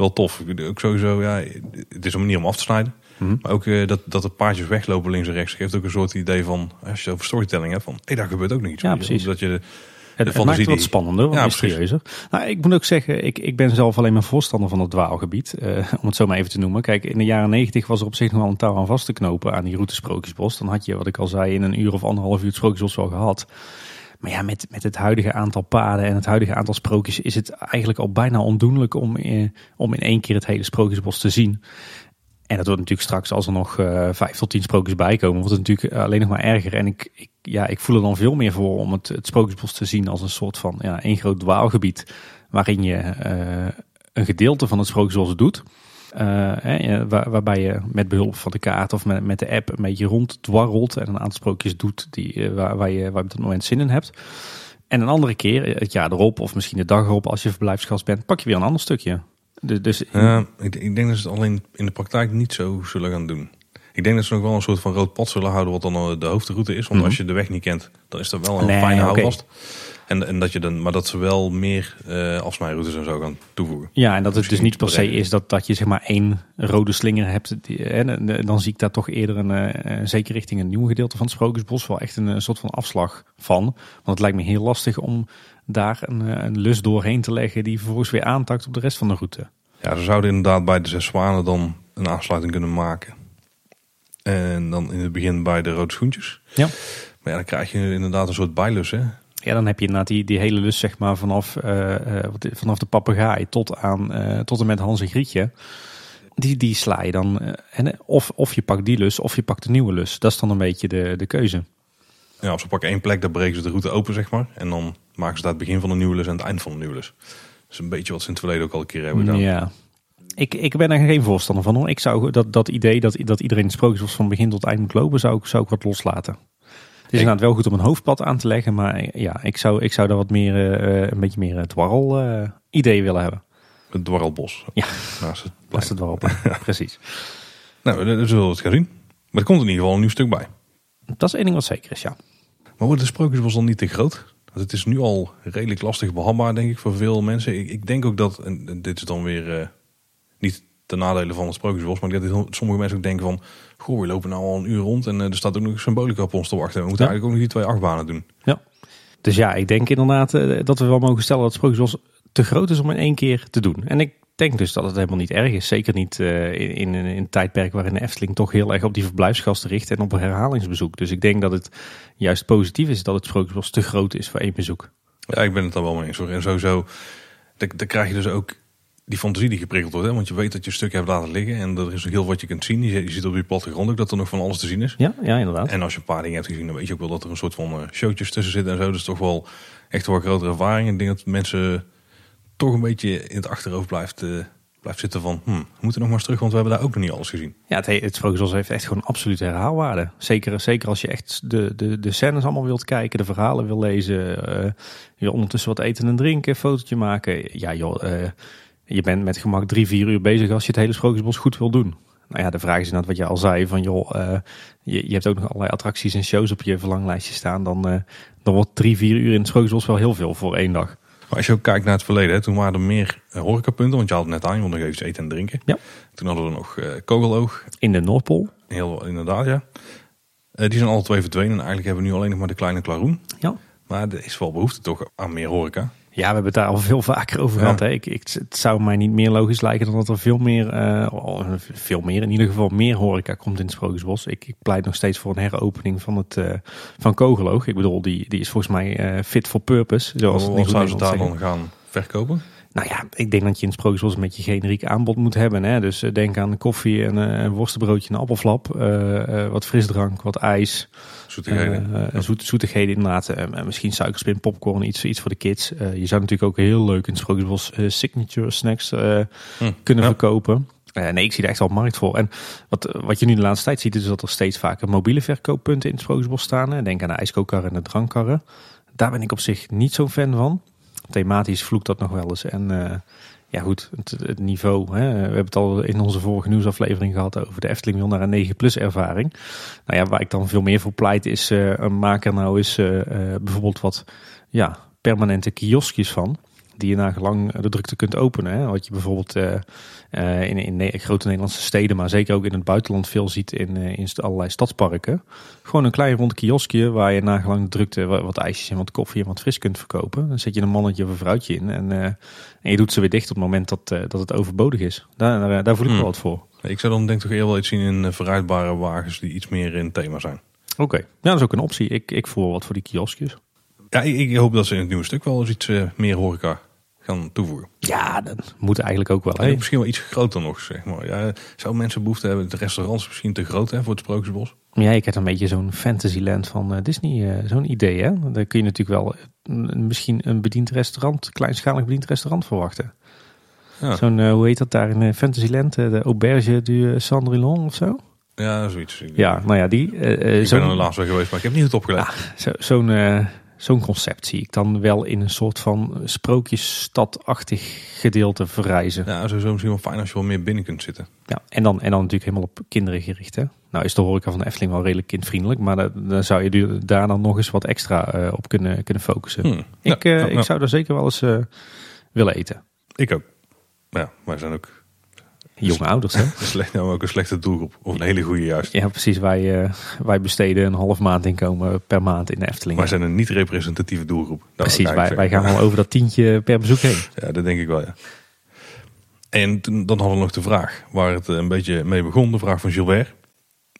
wel tof. Ook sowieso, ja, het is een manier om af te snijden. Mhm. Maar ook dat, dat de paardjes weglopen links en rechts geeft ook een soort idee van, als je over storytelling hebt, van hé, daar gebeurt ook nog iets. Ja, precies. Dat je het, het maakt het wat spannender, wat ja, mysterieuzer. Nou, ik moet ook zeggen, ik, ik ben zelf alleen maar voorstander van het dwaalgebied. Uh, om het zo maar even te noemen. Kijk, in de jaren negentig was er op zich nog wel een touw aan vast te knopen aan die route Sprookjesbos. Dan had je, wat ik al zei, in een uur of anderhalf uur het Sprookjesbos wel gehad. Maar ja, met, met het huidige aantal paden en het huidige aantal sprookjes is het eigenlijk al bijna ondoenlijk om, eh, om in één keer het hele Sprookjesbos te zien. En dat wordt natuurlijk straks, als er nog uh, vijf tot tien sprookjes bij komen, wordt het natuurlijk alleen nog maar erger. En ik, ik, ja, ik voel er dan veel meer voor om het, Sprookjesbos te zien als een soort van ja, één groot dwaalgebied. Waarin je uh, een gedeelte van het Sprookjesbos doet. Uh, waar, waarbij je met behulp van de kaart of met, met de app een beetje ronddwarrelt. En een aantal sprookjes doet die, waar, waar, je, waar je op dat moment zin in hebt. En een andere keer, het jaar erop of misschien de dag erop als je verblijfsgast bent, pak je weer een ander stukje. Dus, dus ik, ik, denk dat ze het alleen in de praktijk niet zo zullen gaan doen. Ik denk dat ze nog wel een soort van rood pad zullen houden, wat dan eh, de hoofdroute is. Want mhm. als je de weg niet kent, dan is dat wel een fijne okay. houvast. En, en dat je dan, maar dat ze wel meer uh, afsnijroutes en zo gaan toevoegen. Ja, en dat het dus niet per se is dat, dat je zeg maar één rode slinger hebt. Die, en, dan zie ik daar toch eerder een, uh, zeker richting een nieuw gedeelte van het Sprookjesbos, wel echt een, een, soort van afslag van. Want het lijkt me heel lastig om daar een, een lus doorheen te leggen die vervolgens weer aantakt op de rest van de route. Ja, ze zouden inderdaad bij de Zes Zwanen dan een aansluiting kunnen maken. En dan in het begin bij de rode schoentjes. Ja. Maar ja, dan krijg je inderdaad een soort bijlus, hè? Ja, dan heb je inderdaad die, die hele lus, zeg maar, vanaf, uh, vanaf de papegaai tot, aan, uh, tot en met Hans en Grietje. Die, die sla je dan. en, of, of je pakt die lus, of je pakt de nieuwe lus. Dat is dan een beetje de, de keuze. Ja, of ze pakken één plek, dan breken ze de route open, zeg maar. En dan maken ze daar het begin van de nieuwe lus en het eind van de nieuwe lus. Dat is een beetje wat ze in het verleden ook al een keer hebben gedaan. Ja, ik, ik ben er geen voorstander van hoor. Ik zou dat, dat idee dat, dat iedereen het sprookjes van begin tot eind moet lopen, zou ik, zou ik wat loslaten. Het is inderdaad wel goed om een hoofdpad aan te leggen, maar ja, ik zou, ik zou daar wat meer, uh, een beetje meer het dwarrel uh, idee willen hebben. Het dwarrelbos. Ja, naast het, naast het precies. Nou, zullen we het gaan zien. Maar er komt in ieder geval een nieuw stuk bij. Dat is één ding wat zeker is, ja. Maar wordt de sprookjesbos dan niet te groot? Want het is nu al redelijk lastig behandbaar, denk ik, voor veel mensen. Ik, ik denk ook dat, en dit is dan weer uh, niet ten nadele van het Sprookjesbos, maar dat sommige mensen ook denken van, goh, we lopen nou al een uur rond en uh, er staat ook nog symbolica op ons te wachten. We moeten eigenlijk ook nog die twee achtbanen doen. Ja, dus ja, ik denk inderdaad uh, dat we wel mogen stellen dat het Sprookjesbos te groot is om in één keer te doen. En ik denk dus dat het helemaal niet erg is. Zeker niet uh, in, in, in, een tijdperk waarin de Efteling toch heel erg op die verblijfsgasten richt en op herhalingsbezoek. Dus ik denk dat het juist positief is dat het Sprookjesbos te groot is voor één bezoek. Ja, ik ben het daar wel mee eens. En sowieso, dan krijg je dus ook die fantasie die geprikkeld wordt. Hè? Want je weet dat je een stukje hebt laten liggen en er is heel wat je kunt zien. Je, ziet op die plattegrond ook dat er nog van alles te zien is. Ja, ja, inderdaad. En als je een paar dingen hebt gezien, dan weet je ook wel dat er een soort van uh, showtjes tussen zitten en zo. Dus toch wel echt wel grotere ervaring. Ik denk dat mensen toch een beetje in het achterhoofd blijft... Uh, blijft zitten van, hm, we moeten nog maar eens terug, want we hebben daar ook nog niet alles gezien. Ja, het, het Sprookjesbos heeft echt gewoon absolute herhaalwaarde. Zeker, zeker als je echt de, de, de scènes allemaal wilt kijken, de verhalen wil lezen, uh, je ondertussen wat eten en drinken, fotootje maken. Ja joh, uh, je bent met gemak drie, vier uur bezig als je het hele Sprookjesbos goed wil doen. Nou ja, de vraag is inderdaad wat je al zei, van joh, je, je hebt ook nog allerlei attracties en shows op je verlanglijstje staan. Dan, dan wordt drie, vier uur in het Sprookjesbos wel heel veel voor één dag. Maar als je ook kijkt naar het verleden, toen waren er meer eh, horecapunten. Want je had het net aan, je wilde nog even eten en drinken. Ja. Toen hadden we nog uh, Kogeloog. In de Noordpool. Heel, inderdaad, ja. Uh, die zijn alle twee verdwenen. En eigenlijk hebben we nu alleen nog maar de kleine Klaroen. Ja. Maar er is wel behoefte toch aan meer horeca. Ja, we hebben het daar al veel vaker over gehad. Hè? Ik, ik, het zou mij niet meer logisch lijken dan dat er veel meer, uh, veel meer, in ieder geval meer horeca komt in het Sprookjesbos. Ik, ik pleit nog steeds voor een heropening van, het, uh, van Kogeloog. Ik bedoel, die, die is volgens mij uh, fit for purpose. Zoals het zou ze daar dan gaan verkopen? Nou ja, ik denk dat je in het Sprookjesbos een beetje generiek aanbod moet hebben. Hè? Dus denk aan koffie en een worstenbroodje, een appelflap, wat frisdrank, wat ijs. Zoetigheden. Uh, zoet, zoetigheden inderdaad. Uh, misschien suikerspin, popcorn, iets, iets voor de kids. je zou natuurlijk ook heel leuk in het Sprookjesbos signature snacks hm, kunnen verkopen. nee, ik zie daar echt wel markt voor. En wat, wat je nu de laatste tijd ziet, is dat er steeds vaker mobiele verkooppunten in het Sprookjesbos staan. Denk aan de ijskookkarren en de drankkarren. Daar ben ik op zich niet zo'n fan van. Thematisch vloekt dat nog wel eens. En ja goed, het, niveau. Hè. We hebben het al in onze vorige nieuwsaflevering gehad over de Efteling wil naar een 9 plus ervaring. Nou ja, waar ik dan veel meer voor pleit is, uh, maak er nou eens uh, bijvoorbeeld wat ja, permanente kioskjes van. Die je na gelang de drukte kunt openen. Hè? Wat je bijvoorbeeld in, in grote Nederlandse steden, maar zeker ook in het buitenland veel ziet in, in allerlei stadsparken. Gewoon een klein rond kioskje waar je na gelang de drukte wat, ijsjes en wat koffie en wat fris kunt verkopen. Dan zet je een mannetje of een vrouwtje in en, en je doet ze weer dicht op het moment dat, dat het overbodig is. Daar, daar voel ik hmm. wel wat voor. Ik zou dan denk ik toch eerder wel iets zien in verruitbare wagens die iets meer in thema zijn. Oké, ja, dat is ook een optie. Ik, ik voel wat voor die kioskjes. Ja, ik, hoop dat ze in het nieuwe stuk wel eens iets uh, meer horeca gaan toevoegen. Ja, dat moet eigenlijk ook wel. Misschien wel iets groter nog, zeg maar. Ja, zou mensen behoefte hebben? De restaurants misschien te groot hè, voor het Sprookjesbos? Ja, ik heb een beetje zo'n Fantasyland van uh, Disney, uh, zo'n idee. Hè? Daar kun je natuurlijk wel misschien een bediend restaurant, kleinschalig bediend restaurant verwachten. Ja. Zo'n, hoe heet dat daar in Fantasyland? de Auberge du Cendrillon of zo? Ja, zoiets. Ja, nou ja, die. ik ben er laatst wel geweest, maar ik heb niet goed opgelet. Ah, zo, zo'n Zo'n concept zie ik dan wel in een soort van sprookjesstadachtig gedeelte verrijzen. Ja, sowieso misschien wel fijn als je wel meer binnen kunt zitten. Ja, en dan, en dan natuurlijk helemaal op kinderen gericht. Hè? Nou is de horeca van de Efteling wel redelijk kindvriendelijk, maar dan zou je daar dan nog eens wat extra uh, op kunnen, kunnen focussen. Hmm. Ik, uh, ik zou daar zeker wel eens uh, willen eten. Ik ook. Ja, wij zijn ook Jonge ouders, hè? Slecht, nou ook een slechte doelgroep. Of een hele goede juist. Ja, precies. Wij, uh, wij besteden een half maand inkomen per maand in de Efteling. Wij zijn een niet representatieve doelgroep. precies, wij, wij gaan wel over dat tientje per bezoek heen. Ja, dat denk ik wel, ja. En toen, dan hadden we nog de vraag waar het een beetje mee begon. De vraag van Gilbert.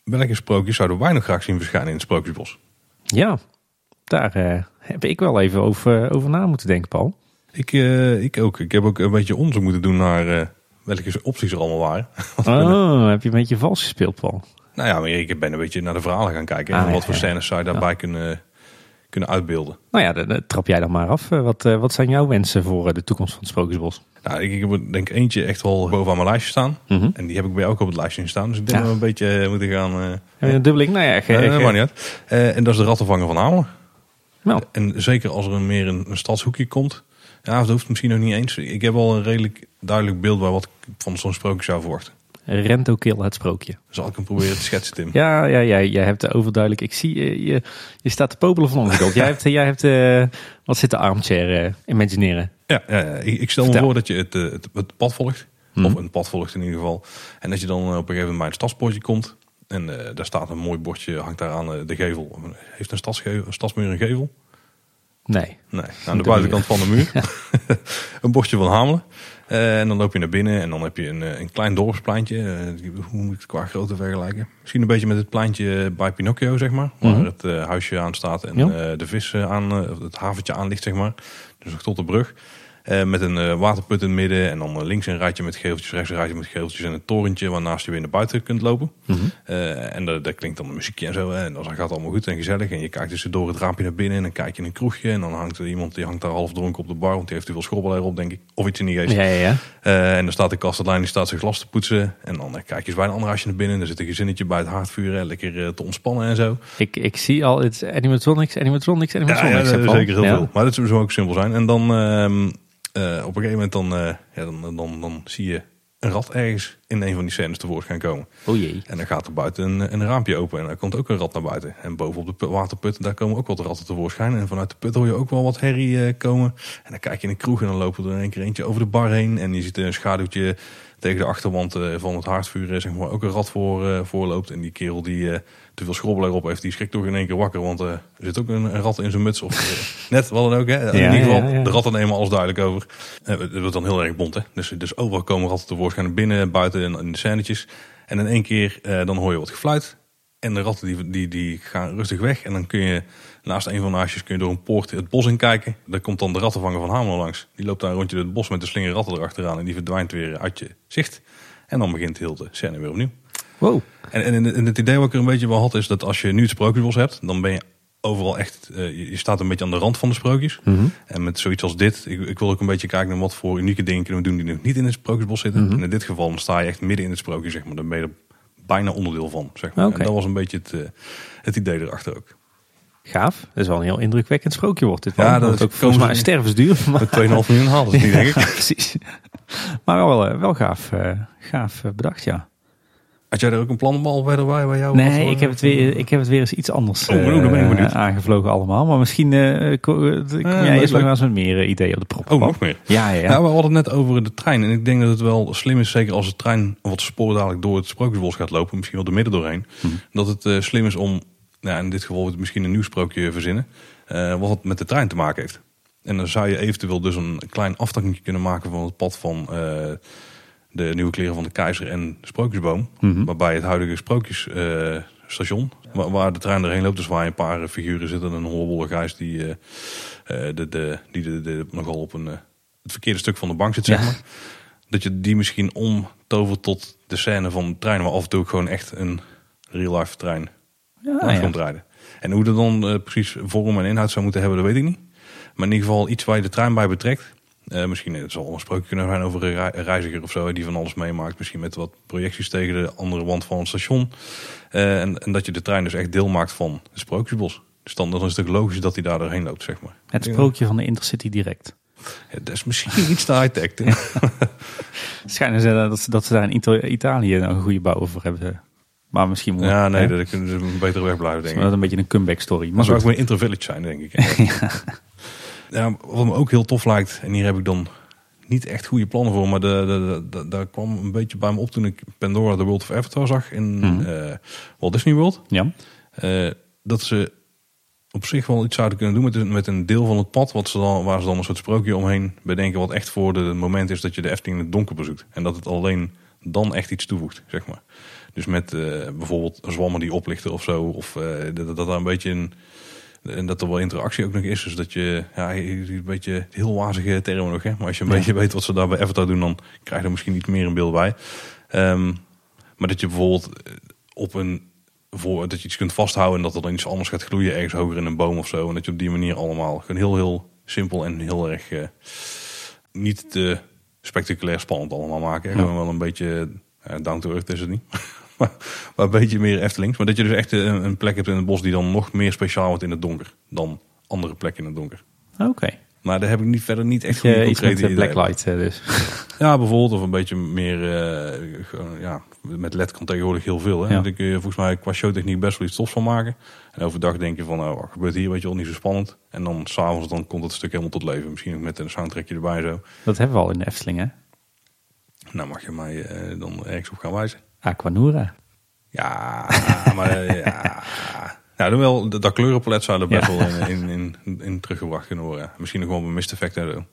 Welke sprookjes zouden wij nog graag zien verschijnen in het Sprookjesbos? Ja, daar uh, heb ik wel even over, over na moeten denken, Paul. Ik, uh, ik ook. Ik heb ook een beetje onderzoek moeten doen naar welke opties er allemaal waren. Oh, heb je een beetje vals gespeeld, Paul? Nou ja, maar ik ben een beetje naar de verhalen gaan kijken. en ah, wat voor scènes zou je daarbij kunnen, kunnen uitbeelden. Nou ja, dan, trap jij dan maar af. Eh, wat, uh, wat zijn jouw wensen voor eh, de toekomst van het Sprookjesbos? Nou, ik, heb denk eentje echt wel bovenaan mijn lijstje staan. Mhm. En die heb ik bij ook op het lijstje staan. Dus ik denk dat we een beetje moeten gaan... Uh, een dubbeling? Nou ja, ge, uh, maar niet uit. en dat is de rattenvanger van Hamelen. Nou. En zeker als er meer een, een stadshoekje komt. Ja, dat hoeft misschien nog niet eens. Ik heb al een redelijk duidelijk beeld bij wat ik van zo'n sprookje zou verwachten. Rento Kill, het sprookje. Zal ik hem proberen te schetsen, Tim? ja, ja, ja, jij hebt overduidelijk. Ik zie je, je, je staat te popelen van ongeduld. jij hebt, jij hebt uh, wat zitten armchair uh, imagineren. Ja, ja, ja, ik stel me voor dat je het, eh, het, het pad volgt. Mhm. Of een pad volgt in ieder geval. En dat je dan op een gegeven moment bij een stadspoortje komt. En daar staat een mooi bordje, hangt daar aan de gevel. Heeft een, stadsgevel, een stadsmuur een gevel? Nee. Nee, aan de buitenkant van de muur. een bordje van Hamelen. Uh, en dan loop je naar binnen en dan heb je een, eh, een klein dorpspleintje. Uh, hoe moet ik het qua grootte vergelijken? Misschien een beetje met het pleintje bij Pinocchio, zeg maar. Waar mhm. het uh, huisje aan staat en de vis aan, het haventje aan ligt, zeg maar. Dus tot de brug. Uh, met een uh, waterput in het midden. En dan uh, links een rijtje met geveltjes, rechts een rijtje met geveltjes. En een torentje waarnaast je weer naar buiten kunt lopen. Mm -hmm. en daar klinkt dan een muziekje en zo. Hè. En dan gaat het allemaal goed en gezellig. En je kijkt dus door het raampje naar binnen. En dan kijk je in een kroegje. En dan hangt er iemand die hangt daar half dronken op de bar. Want die heeft te veel schrobbel erop, denk ik. Of iets in die geest. Ja, ja, ja. en dan staat de kastelein, die staat zijn glas te poetsen. En dan kijk je eens bij een ander huisje naar binnen. En er zit een gezinnetje bij het haardvuur. Lekker te ontspannen en zo. Ik, ik zie al het animatronics, animatronics, animatronics. Ja, ja zeker heel veel. Maar dat zou ook simpel zijn. En dan... Uh, op een gegeven moment dan, uh, ja, dan, dan, dan zie je een rat ergens in een van die scènes tevoorschijn komen. Oh jee. En dan gaat er buiten een, een raampje open en dan komt ook een rat naar buiten. En bovenop de waterput, daar komen ook wat ratten tevoorschijn. En vanuit de put hoor je ook wel wat herrie uh, komen. En dan kijk je in een kroeg en dan lopen er in één keer eentje over de bar heen. En je ziet een schaduwtje tegen de achterwand van het haardvuur zeg maar, ook een rat voor, voorloopt. En die kerel die te veel schrobbel erop heeft, die schrikt toch in één keer wakker. Want er zit ook een, een, rat in zijn muts. Of net, wat dan ook. Hè. in ieder geval, de ratten nemen alles duidelijk over. Het wordt dan heel erg bont. Hè. Dus, dus overal komen ratten tevoorschijn binnen, buiten en in de scènetjes. En in één keer dan hoor je wat gefluit. En de ratten die, die, die gaan rustig weg. En dan kun je naast een van de huisjes kun je door een poort het bos in kijken. Daar komt dan de rattenvanger van Hamelen langs. Die loopt daar een rondje door het bos met de slinger ratten erachteraan. En die verdwijnt weer uit je zicht. En dan begint heel de scène weer opnieuw. Wow. En, en, en, het idee wat ik er een beetje wel had is dat als je nu het sprookjesbos hebt, dan ben je overal echt, uh, je staat een beetje aan de rand van de sprookjes. Mhm. En met zoiets als dit, ik, ik, wil ook een beetje kijken naar wat voor unieke dingen kunnen we doen die nog niet in het sprookjesbos zitten. Mhm. En in dit geval dan sta je echt midden in het sprookje, zeg maar. Dan ben je er bijna onderdeel van, zeg maar. En dat was een beetje het, uh, het idee erachter ook. Gaaf. Dat is wel een heel indrukwekkend sprookje wordt dit. Ja, dat is ook volgens mij stervensduur. Maar... 2,5 miljoen halen ze niet, denk ik. precies. Maar wel, eh, wel gaaf, gaaf bedacht, ja. Had jij er ook een plan al bij, bij jou? Nee, ik heb, het weer, ik heb het weer eens iets anders oh, uh, aangevlogen allemaal. Maar misschien uh, kom, jij eerst nog eens met meer ideeën op de prop. Oh, nog meer? Ja, ja. ja. we hadden het net over de trein. En ik denk dat het wel slim is, zeker als de trein wat sporen dadelijk door het Sprookjesbos gaat lopen. Misschien wel de midden doorheen. Hm. Dat het slim is om, ja, in dit geval misschien een nieuw sprookje verzinnen. wat met de trein te maken heeft. En dan zou je eventueel dus een klein aftakje kunnen maken van het pad van de nieuwe kleren van de keizer en de sprookjesboom. Mhm. Waarbij het huidige sprookjesstation, waar, waar, de trein erheen loopt, dus waar een paar figuren zitten. Een hollebolle gijs die, uh, de, de, die de, de, nogal op een, het verkeerde stuk van de bank zit, zeg maar. Dat je die misschien omtovert tot de scène van de trein, waar af en toe gewoon echt een real-life trein ja, ja. komt rijden. En hoe dat dan precies vorm en inhoud zou moeten hebben, dat weet ik niet. Maar in ieder geval iets waar je de trein bij betrekt. Uh, misschien het zal een sprookje kunnen zijn over een reiziger of zo die van alles meemaakt. Misschien met wat projecties tegen de andere wand van het station. Uh, en, en, dat je de trein dus echt deel maakt van het sprookjesbos. Dus dan, dan is het logisch dat hij daar doorheen loopt, zeg maar. Het sprookje van de Intercity direct. Ja, dat is misschien iets te high-tech. Schijnen ze dat, ze dat ze daar in Italië een goede bouw voor hebben. Maar misschien moet Ja, nee, dat kunnen ze een betere weg blijven, denk ik. Dat is een beetje een comeback story. Maar, maar zou ook weer Intervillage zijn, denk ik. ja. Ja, wat me ook heel tof lijkt, en hier heb ik dan niet echt goede plannen voor, maar de, daar kwam een beetje bij me op toen ik Pandora The World of Avatar zag in mm Walt Disney World. Ja. Uh, dat ze op zich wel iets zouden kunnen doen met, met een deel van het pad wat ze dan, waar ze dan een soort sprookje omheen bedenken, wat echt voor de moment is dat je de Efteling in het donker bezoekt. En dat het alleen dan echt iets toevoegt, zeg maar. Dus met uh, bijvoorbeeld zwammen die oplichten of zo, of dat, dat daar een beetje een en dat er wel interactie ook nog is. Dus dat je, ja, een beetje heel wazige termen nog. Hè? Maar als je een beetje weet wat ze daar bij Avatar doen, dan krijg je er misschien iets meer een beeld bij. Um, maar dat je bijvoorbeeld eh, op een voor dat je iets kunt vasthouden en dat er dan iets anders gaat gloeien ergens hoger in een boom of zo. En dat je op die manier allemaal gewoon heel, heel simpel en heel erg uh, niet te spectaculair spannend allemaal maken. Gewoon wel een beetje uh, down to earth is het niet. maar, een beetje meer Eftelings. Maar dat je dus echt een, een, plek hebt in het bos die dan nog meer speciaal wordt in het donker dan andere plekken in het donker. Oké. Maar daar heb ik niet, verder niet echt goede concrete met blacklight dus. Ja, bijvoorbeeld. Of een beetje meer... Uh, ja, met LED kan tegenwoordig heel veel. Hè? Ja. Daar kun je volgens mij qua showtechniek best wel iets tofs van maken. En overdag denk je van, nou, wat gebeurt hier? Weet je wel, niet zo spannend. En dan s'avonds dan komt het stuk helemaal tot leven. Misschien ook met een soundtrackje erbij zo. Dat hebben we al in de Efteling, hè? Nou, mag je mij uh, dan ergens op gaan wijzen. Aquanura. Ja, maar eh, ja. Nou, dan wel, dat kleurenpalet zou er best wel in, in, in, in, teruggebracht kunnen worden. Misschien nog wel een mist effect en zo.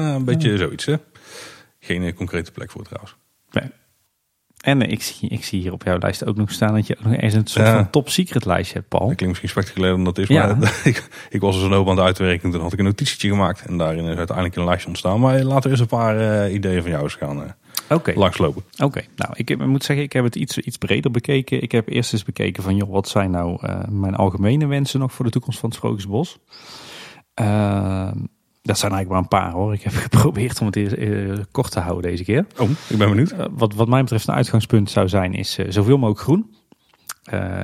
een beetje zoiets, hè. Geen eh, concrete plek voor trouwens. Nee. En ik zie, ik zie hier op jouw lijst ook nog staan dat je ook nog eens een soort van top secret lijstje hebt, Paul. Dat klinkt misschien spectaculair dan dat is, maar ik, ik was er zo hoop aan het uitwerken. Toen had ik een notitietje gemaakt en daarin is uiteindelijk een lijstje ontstaan. Maar laten we eens een paar uh, ideeën van jou eens gaan uh, okay. langslopen. Oké, nou ik, ik, moet zeggen, ik heb het iets, iets breder bekeken. Ik heb eerst eens bekeken van, joh, wat zijn nou uh, mijn algemene wensen nog voor de toekomst van het Sprookjesbos? Uh, dat zijn eigenlijk maar een paar hoor. Ik heb geprobeerd om het uh, kort te houden deze keer. Oh, ik ben benieuwd. Uh, wat, wat mij betreft een uitgangspunt zou zijn, is zoveel mogelijk groen.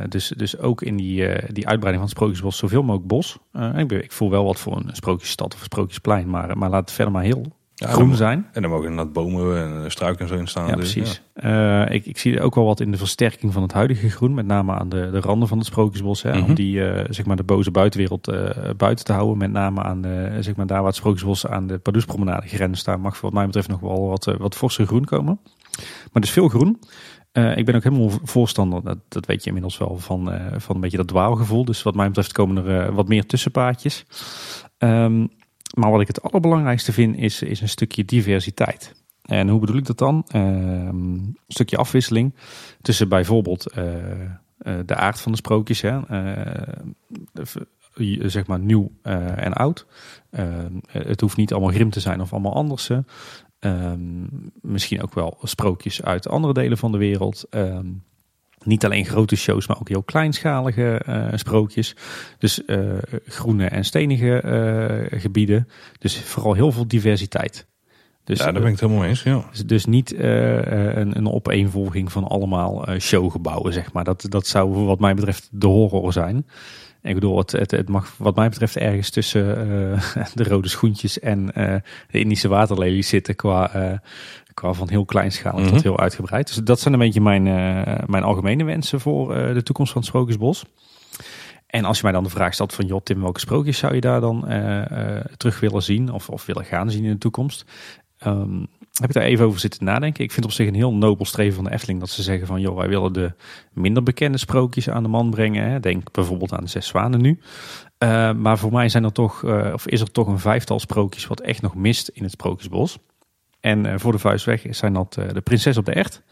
dus, dus ook in die, die uitbreiding van het Sprookjesbos zoveel mogelijk bos. ik, ik, voel wel wat voor een sprookjesstad of een sprookjesplein, maar, maar laat het verder maar heel ja, groen zijn. En dan mogen inderdaad bomen en struiken en zo in staan. Ja, dus, precies. Ja. Uh, ik, ik zie ook wel wat in de versterking van het huidige groen. Met name aan de, de randen van het sprookjesbos. Hè, Om mhm. die uh, zeg maar de boze buitenwereld uh, buiten te houden. Met name aan de, zeg maar daar waar het sprookjesbos aan de Pardoespromenade grenst. Daar mag wat mij betreft nog wel wat, wat forse groen komen. Maar dus veel groen. ik ben ook helemaal voorstander, dat, dat weet je inmiddels wel, van, van een beetje dat dwaalgevoel. Dus wat mij betreft komen er wat meer tussenpaadjes. Um, maar wat ik het allerbelangrijkste vind is, is een stukje diversiteit. En hoe bedoel ik dat dan? Uh, een stukje afwisseling tussen bijvoorbeeld uh, de aard van de sprookjes. Hè? zeg maar nieuw en oud. het hoeft niet allemaal grim te zijn of allemaal anders. Ehm, misschien ook wel sprookjes uit andere delen van de wereld. Ehm, niet alleen grote shows, maar ook heel kleinschalige uh, sprookjes. Dus uh, groene en stenige uh, gebieden. Dus vooral heel veel diversiteit. Dus, ja, daar ben ik het helemaal eens. Ja. Dus, dus niet een, een opeenvolging van allemaal showgebouwen, zeg maar. Dat, dat zou wat mij betreft de horror zijn. Ik bedoel, het, het, het, mag wat mij betreft ergens tussen de rode schoentjes en de Indische waterlelies zitten qua, qua van heel kleinschalig tot mhm. heel uitgebreid. Dus dat zijn een beetje mijn, mijn algemene wensen voor de toekomst van het Sprookjesbos. En als je mij dan de vraag stelt van joh Tim, welke sprookjes zou je daar dan terug willen zien of, of willen gaan zien in de toekomst? Um, heb ik daar even over zitten nadenken. Ik vind op zich een heel nobel streven van de Efteling dat ze zeggen van joh, wij willen de minder bekende sprookjes aan de man brengen. Hè. Denk bijvoorbeeld aan de Zes Zwanen nu. Uh, maar voor mij zijn er toch, uh, of is er toch een vijftal sprookjes wat echt nog mist in het Sprookjesbos. En voor de vuist weg zijn dat de Prinses op de Echt,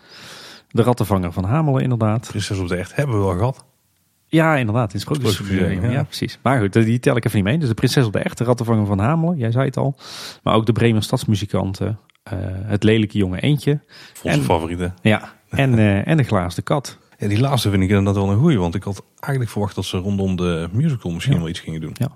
de Rattenvanger van Hamelen inderdaad. Prinses op de Echt hebben we wel gehad. Ja, inderdaad, in Sprookjes. Ja. ja. precies. Maar goed, die tel ik even niet mee. Dus de prinses op de echte rattenvanger van Hamelen, jij zei het al. Maar ook de Bremer stadsmuzikanten, uh, het lelijke jonge eentje. Volgens favoriete. Ja, en, uh, en de glazen kat. Ja, die laatste vind ik inderdaad wel een goeie, want ik had eigenlijk verwacht dat ze rondom de musical misschien wel iets gingen doen. Ja.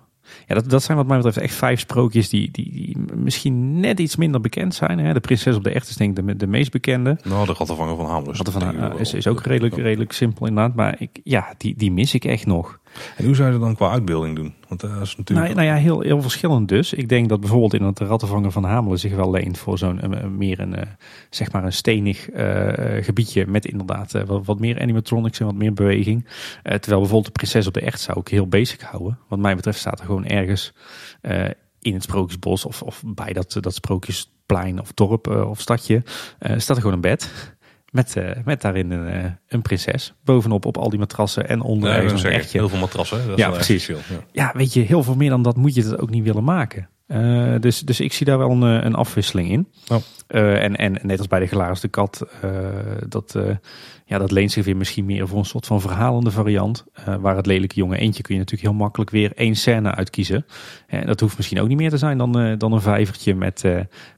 Ja, dat, dat zijn wat mij betreft echt vijf sprookjes die, die, die misschien net iets minder bekend zijn. Hè? De Prinses op de Echt is denk ik de, de meest bekende. Nou, de Rattenvanger van Hamelen. Van, is, is ook redelijk, redelijk simpel inderdaad. Maar ik, ja, die, die mis ik echt nog. En hoe zou je dat dan qua uitbeelding doen? Want dat is natuurlijk... Nou, nou, ja, heel, heel verschillend dus. Ik denk dat bijvoorbeeld in het rattenvanger van Hamelen zich wel leent voor zo'n meer een, zeg maar een stenig gebiedje met inderdaad wat, wat, meer animatronics en wat meer beweging. terwijl bijvoorbeeld de prinses op de echt zou ik heel basic houden. Wat mij betreft staat er gewoon ergens in het sprookjesbos of, of bij dat, dat sprookjesplein of dorp of stadje staat er gewoon een bed. Met, uh, met daarin een, uh, een prinses. Bovenop op al die matrassen en onder ja, een echtje. Heel veel matrassen. Dat ja, precies. Veel, ja. ja. weet je, heel veel meer dan dat moet je het ook niet willen maken. Uh, dus, dus ik zie daar wel een, een afwisseling in. Oh. En, en net als bij de glazen kat, dat ja, dat leent zich weer misschien meer voor een soort van verhalende variant. Waar het lelijke jonge eentje kun je natuurlijk heel makkelijk weer één scène uitkiezen. En dat hoeft misschien ook niet meer te zijn dan, dan een vijvertje met,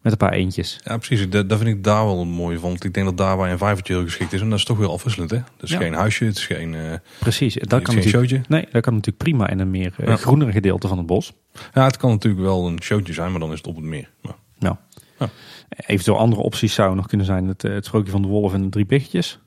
met een paar eentjes. Ja, precies. Dat, dat vind ik daar wel mooi van. Want ik denk dat daar waar een vijvertje heel geschikt is. En dat is toch weer afwisselend. Hè? Ja. geen huisje, het is geen Precies, dat kan, showtje. Nee, dat kan natuurlijk prima in een meer ja. groenere gedeelte van het bos. Ja, het kan natuurlijk wel een showtje zijn, maar dan is het op het meer. Ja. Ja. Eventueel andere opties zouden nog kunnen zijn het, het sprookje van de wolf en de drie biggetjes.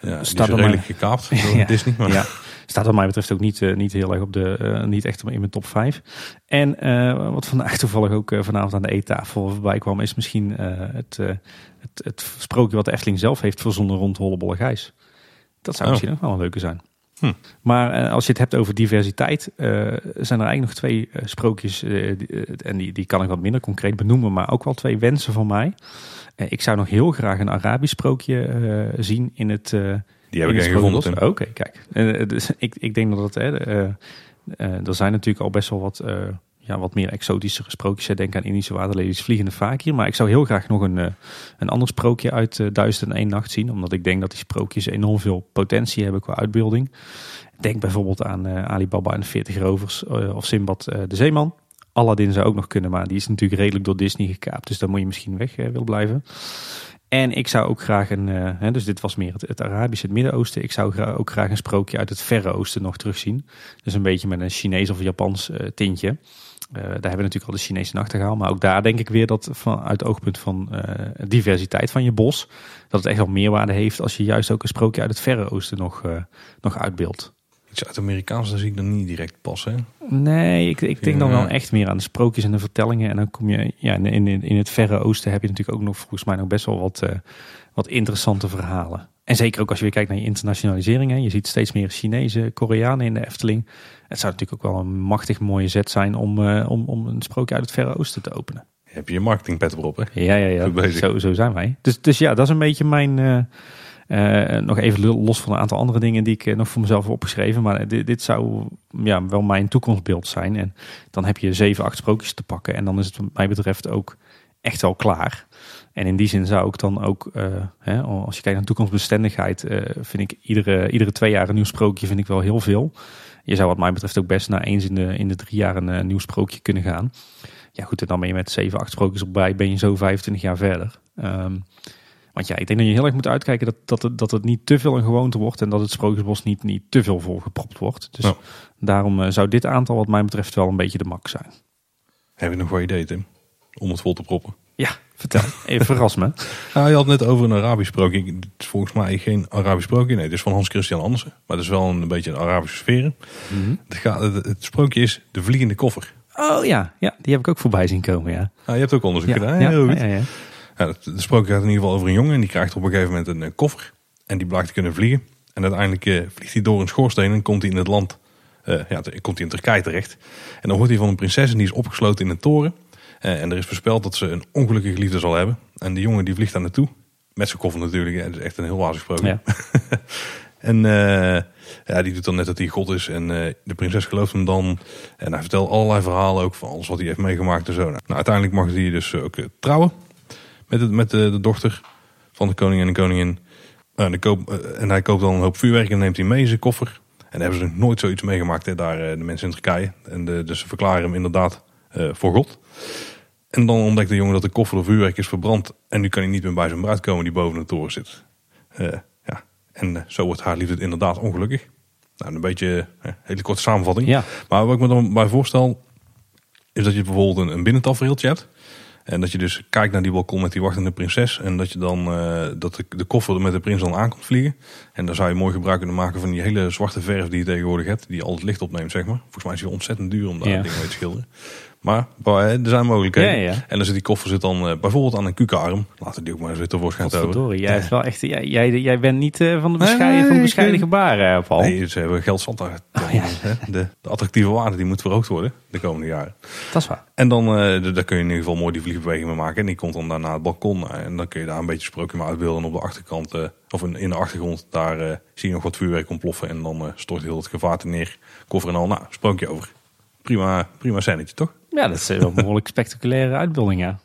Ja, staat redelijk mij... gekaapt door ja, Disney. Maar... Ja, staat wat mij betreft ook niet, uh, niet heel erg op de, uh, niet echt in mijn top 5. En uh, wat vandaag toevallig ook vanavond aan de eettafel voorbij kwam, is misschien het, het, het sprookje wat de Efteling zelf heeft verzonnen rond Hollebolle Gijs. Dat zou oh. misschien ook wel een leuke zijn. Hm. Maar als je het hebt over diversiteit, zijn er eigenlijk nog twee sprookjes, en die, die kan ik wat minder concreet benoemen, maar ook wel twee wensen van mij. Eh, ik zou nog heel graag een Arabisch sprookje eh, zien in het. Die heb ik gevonden. Oké, kijk. dus ik, ik denk dat het. er zijn natuurlijk al best wel wat ja, wat meer exotische sprookjes. Denk aan Indische waterlelies, vliegende hier. Maar ik zou heel graag nog een, een ander sprookje uit uh, Duizend en één nacht zien. Omdat ik denk dat die sprookjes enorm veel potentie hebben qua uitbeelding. Denk bijvoorbeeld aan uh, Alibaba en de 40 rovers of Simbad de Zeeman. Aladdin zou ook nog kunnen, maar die is natuurlijk redelijk door Disney gekaapt. Dus daar moet je misschien weg wil blijven. En ik zou ook graag een, dus dit was meer het, Arabische, het Midden-Oosten. Ik zou ook graag een sprookje uit het Verre Oosten nog terugzien. Dus een beetje met een Chinees of Japans tintje. Daar hebben we natuurlijk al de Chinese nachtegaal. Maar ook daar denk ik weer dat van, uit het oogpunt van diversiteit van je bos. Dat het echt wel meerwaarde heeft als je juist ook een sprookje uit het Verre Oosten nog, nog uitbeeldt. Iets uit Amerikaans, dan zie ik dan niet direct passen. Nee, ik, ik denk dan wel echt meer aan de sprookjes en de vertellingen. En dan kom je, ja, in, in, in het Verre Oosten heb je natuurlijk ook nog volgens mij nog best wel wat, uh, wat interessante verhalen. En zeker ook als je weer kijkt naar je internationalisering. Hè. Je ziet steeds meer Chinese, Koreanen in de Efteling. Het zou natuurlijk ook wel een machtig mooie zet zijn om, uh, om, om een sprookje uit het Verre Oosten te openen. Heb je je marketingpet erop, hè? Ja, ja, ja. Zo, zo zijn wij. Dus, dus ja, dat is een beetje mijn... Uh, uh, nog even los van een aantal andere dingen die ik eh, nog voor mezelf heb opgeschreven. Maar dit, dit, zou ja, wel mijn toekomstbeeld zijn. En dan heb je zeven, acht sprookjes te pakken. En dan is het wat mij betreft ook echt wel klaar. En in die zin zou ik dan ook, uh, hè, als je kijkt naar toekomstbestendigheid, uh, vind ik iedere, iedere twee jaar een nieuw sprookje vind ik wel heel veel. Je zou wat mij betreft ook best na eens in de, in de drie jaar een nieuw sprookje kunnen gaan. Ja goed, en dan ben je met zeven, acht sprookjes erbij, ben je zo 25 jaar verder. Um, want ja, ik denk dat je heel erg moet uitkijken dat, dat, het, dat het niet te veel een gewoonte wordt en dat het Sprookjesbos niet, niet te veel volgepropt wordt. Dus daarom uh, zou dit aantal wat mij betreft wel een beetje de mak zijn. Heb je nog wat idee Tim? Om het vol te proppen? Ja, vertel. Even verras me. nou, je had net over een Arabisch sprookje. Het is volgens mij geen Arabisch sprookje. Nee, het is van Hans Christian Andersen. Maar het is wel een beetje een Arabische sfeer. Mhm. het, gaat, het, sprookje is De Vliegende Koffer. Oh ja, ja, die heb ik ook voorbij zien komen, ja. Ah, je hebt ook onderzoek gedaan, ja, heel goed. Ja, ja, ja. het, sprookje gaat in ieder geval over een jongen. En die krijgt op een gegeven moment een, een koffer. En die blijkt te kunnen vliegen. En uiteindelijk uh, vliegt hij door een schoorsteen en komt hij in het land. Uh, ja, komt hij in Turkije terecht. En dan hoort hij van een prinses en die is opgesloten in een toren. Uh, en er is voorspeld dat ze een ongelukkige liefde zal hebben. En die jongen die vliegt daar naartoe. Met zijn koffer natuurlijk. Het is echt een heel wazig. Ja. en ja, die doet dan net dat hij God is. En de prinses gelooft hem dan. En hij vertelt allerlei verhalen ook van alles wat hij heeft meegemaakt en zo. Nou, uiteindelijk mag hij dus ook trouwen. Met, het, met de, de dochter van de koning en de koningin. Uh, en hij koopt dan een hoop vuurwerk en neemt hij mee in zijn koffer. En daar hebben ze nooit zoiets meegemaakt, hè, daar eh, de mensen in Turkije. En de, dus ze verklaren hem inderdaad voor God. En dan ontdekt de jongen dat de koffer door vuurwerk is verbrand. En nu kan hij niet meer bij zijn bruid komen die boven de toren zit. ja. En zo wordt haar liefde inderdaad ongelukkig. Nou, een beetje een hele korte samenvatting. Ja. Maar wat ik me dan bij voorstel, is dat je bijvoorbeeld een, een binnentafereeltje hebt. En dat je dus kijkt naar die balkon met die wachtende prinses. En dat je dan uh, dat de, de, koffer met de prins dan aankomt vliegen. En daar zou je mooi gebruik kunnen maken van die hele zwarte verf die je tegenwoordig hebt. Die al het licht opneemt, zeg maar. Volgens mij is die ontzettend duur om daar dingen mee te schilderen. Maar er zijn mogelijkheden. Ja, ja. En dan zit die koffer zit dan uh, bijvoorbeeld aan een kukarm. Laten die ook maar eens weer tevoorschijn over. Jij, is wel echt, jij, jij, jij bent niet uh, van de bescheiden, nee, van de bescheiden gebaren, Paul. Nee, ze hebben geld zat daar. Oh, ja. de, de, attractieve waarde die moet verhoogd worden de komende jaren. Dat is waar. En dan uh, daar kun je in ieder geval mooi die vliegbeweging mee maken. En die komt dan daarna het balkon. En dan kun je daar een beetje sprookje mee uitbeelden. En op de achterkant, of in de achtergrond, daar zie je nog wat vuurwerk ontploffen. En dan stort heel het gevaarte neer. Koffer en al. Nou, sprookje over. Prima, prima scènetje, toch? Ja, dat is wel een behoorlijk spectaculaire uitbeelding, ja.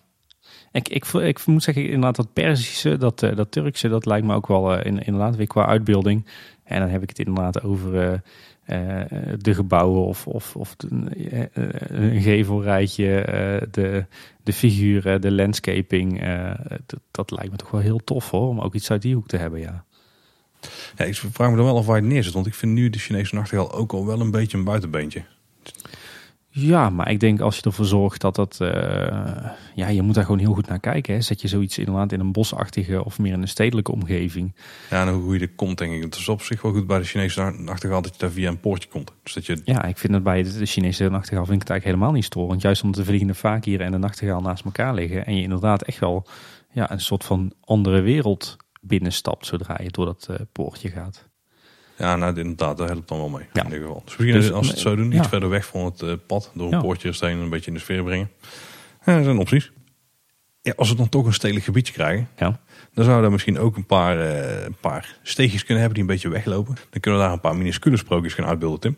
Ik, ik, ik moet zeggen, inderdaad, dat Persische, dat, eh, dat Turkse, dat lijkt me ook wel uh, inderdaad weer qua uitbeelding. En dan heb ik het inderdaad over uh, de gebouwen of, of, of een gevelrijtje, de, de figuren, de landscaping. Dat, dat, lijkt me toch wel heel tof hoor, om ook iets uit die hoek te hebben, ja. Ja, ik vraag me dan wel of waar het neerzet, want ik vind nu de Chinese nachtegaal ook al wel een beetje een buitenbeentje. Ja, maar ik denk als je ervoor zorgt dat dat... Uh, ja, je moet daar gewoon heel goed naar kijken. Hè. Zet je zoiets inderdaad in een bosachtige of meer in een stedelijke omgeving. Ja, en hoe je er komt denk ik. Het is op zich wel goed bij de Chinese nachtegaal dat je daar via een poortje komt. Dus dat je... Ja, ik vind het bij de Chinese nachtegaal vind ik het eigenlijk helemaal niet storend. Juist omdat de vliegende vakier en de nachtegaal naast elkaar liggen. En je inderdaad echt wel ja, een soort van andere wereld binnenstapt zodra je door dat uh, poortje gaat. Ja, nou inderdaad, daar helpt dan wel mee. Ja. In ieder geval. Dus misschien dus, als het zo doen, iets verder weg van het uh, pad, door een poortje steen een beetje in de sfeer brengen. Ja, dat zijn opties. Ja, als we dan toch een stedelijk gebiedje krijgen, ja. dan zouden we misschien ook een paar, uh, een paar steegjes kunnen hebben die een beetje weglopen. Dan kunnen we daar een paar minuscule sprookjes gaan uitbeelden, Tim.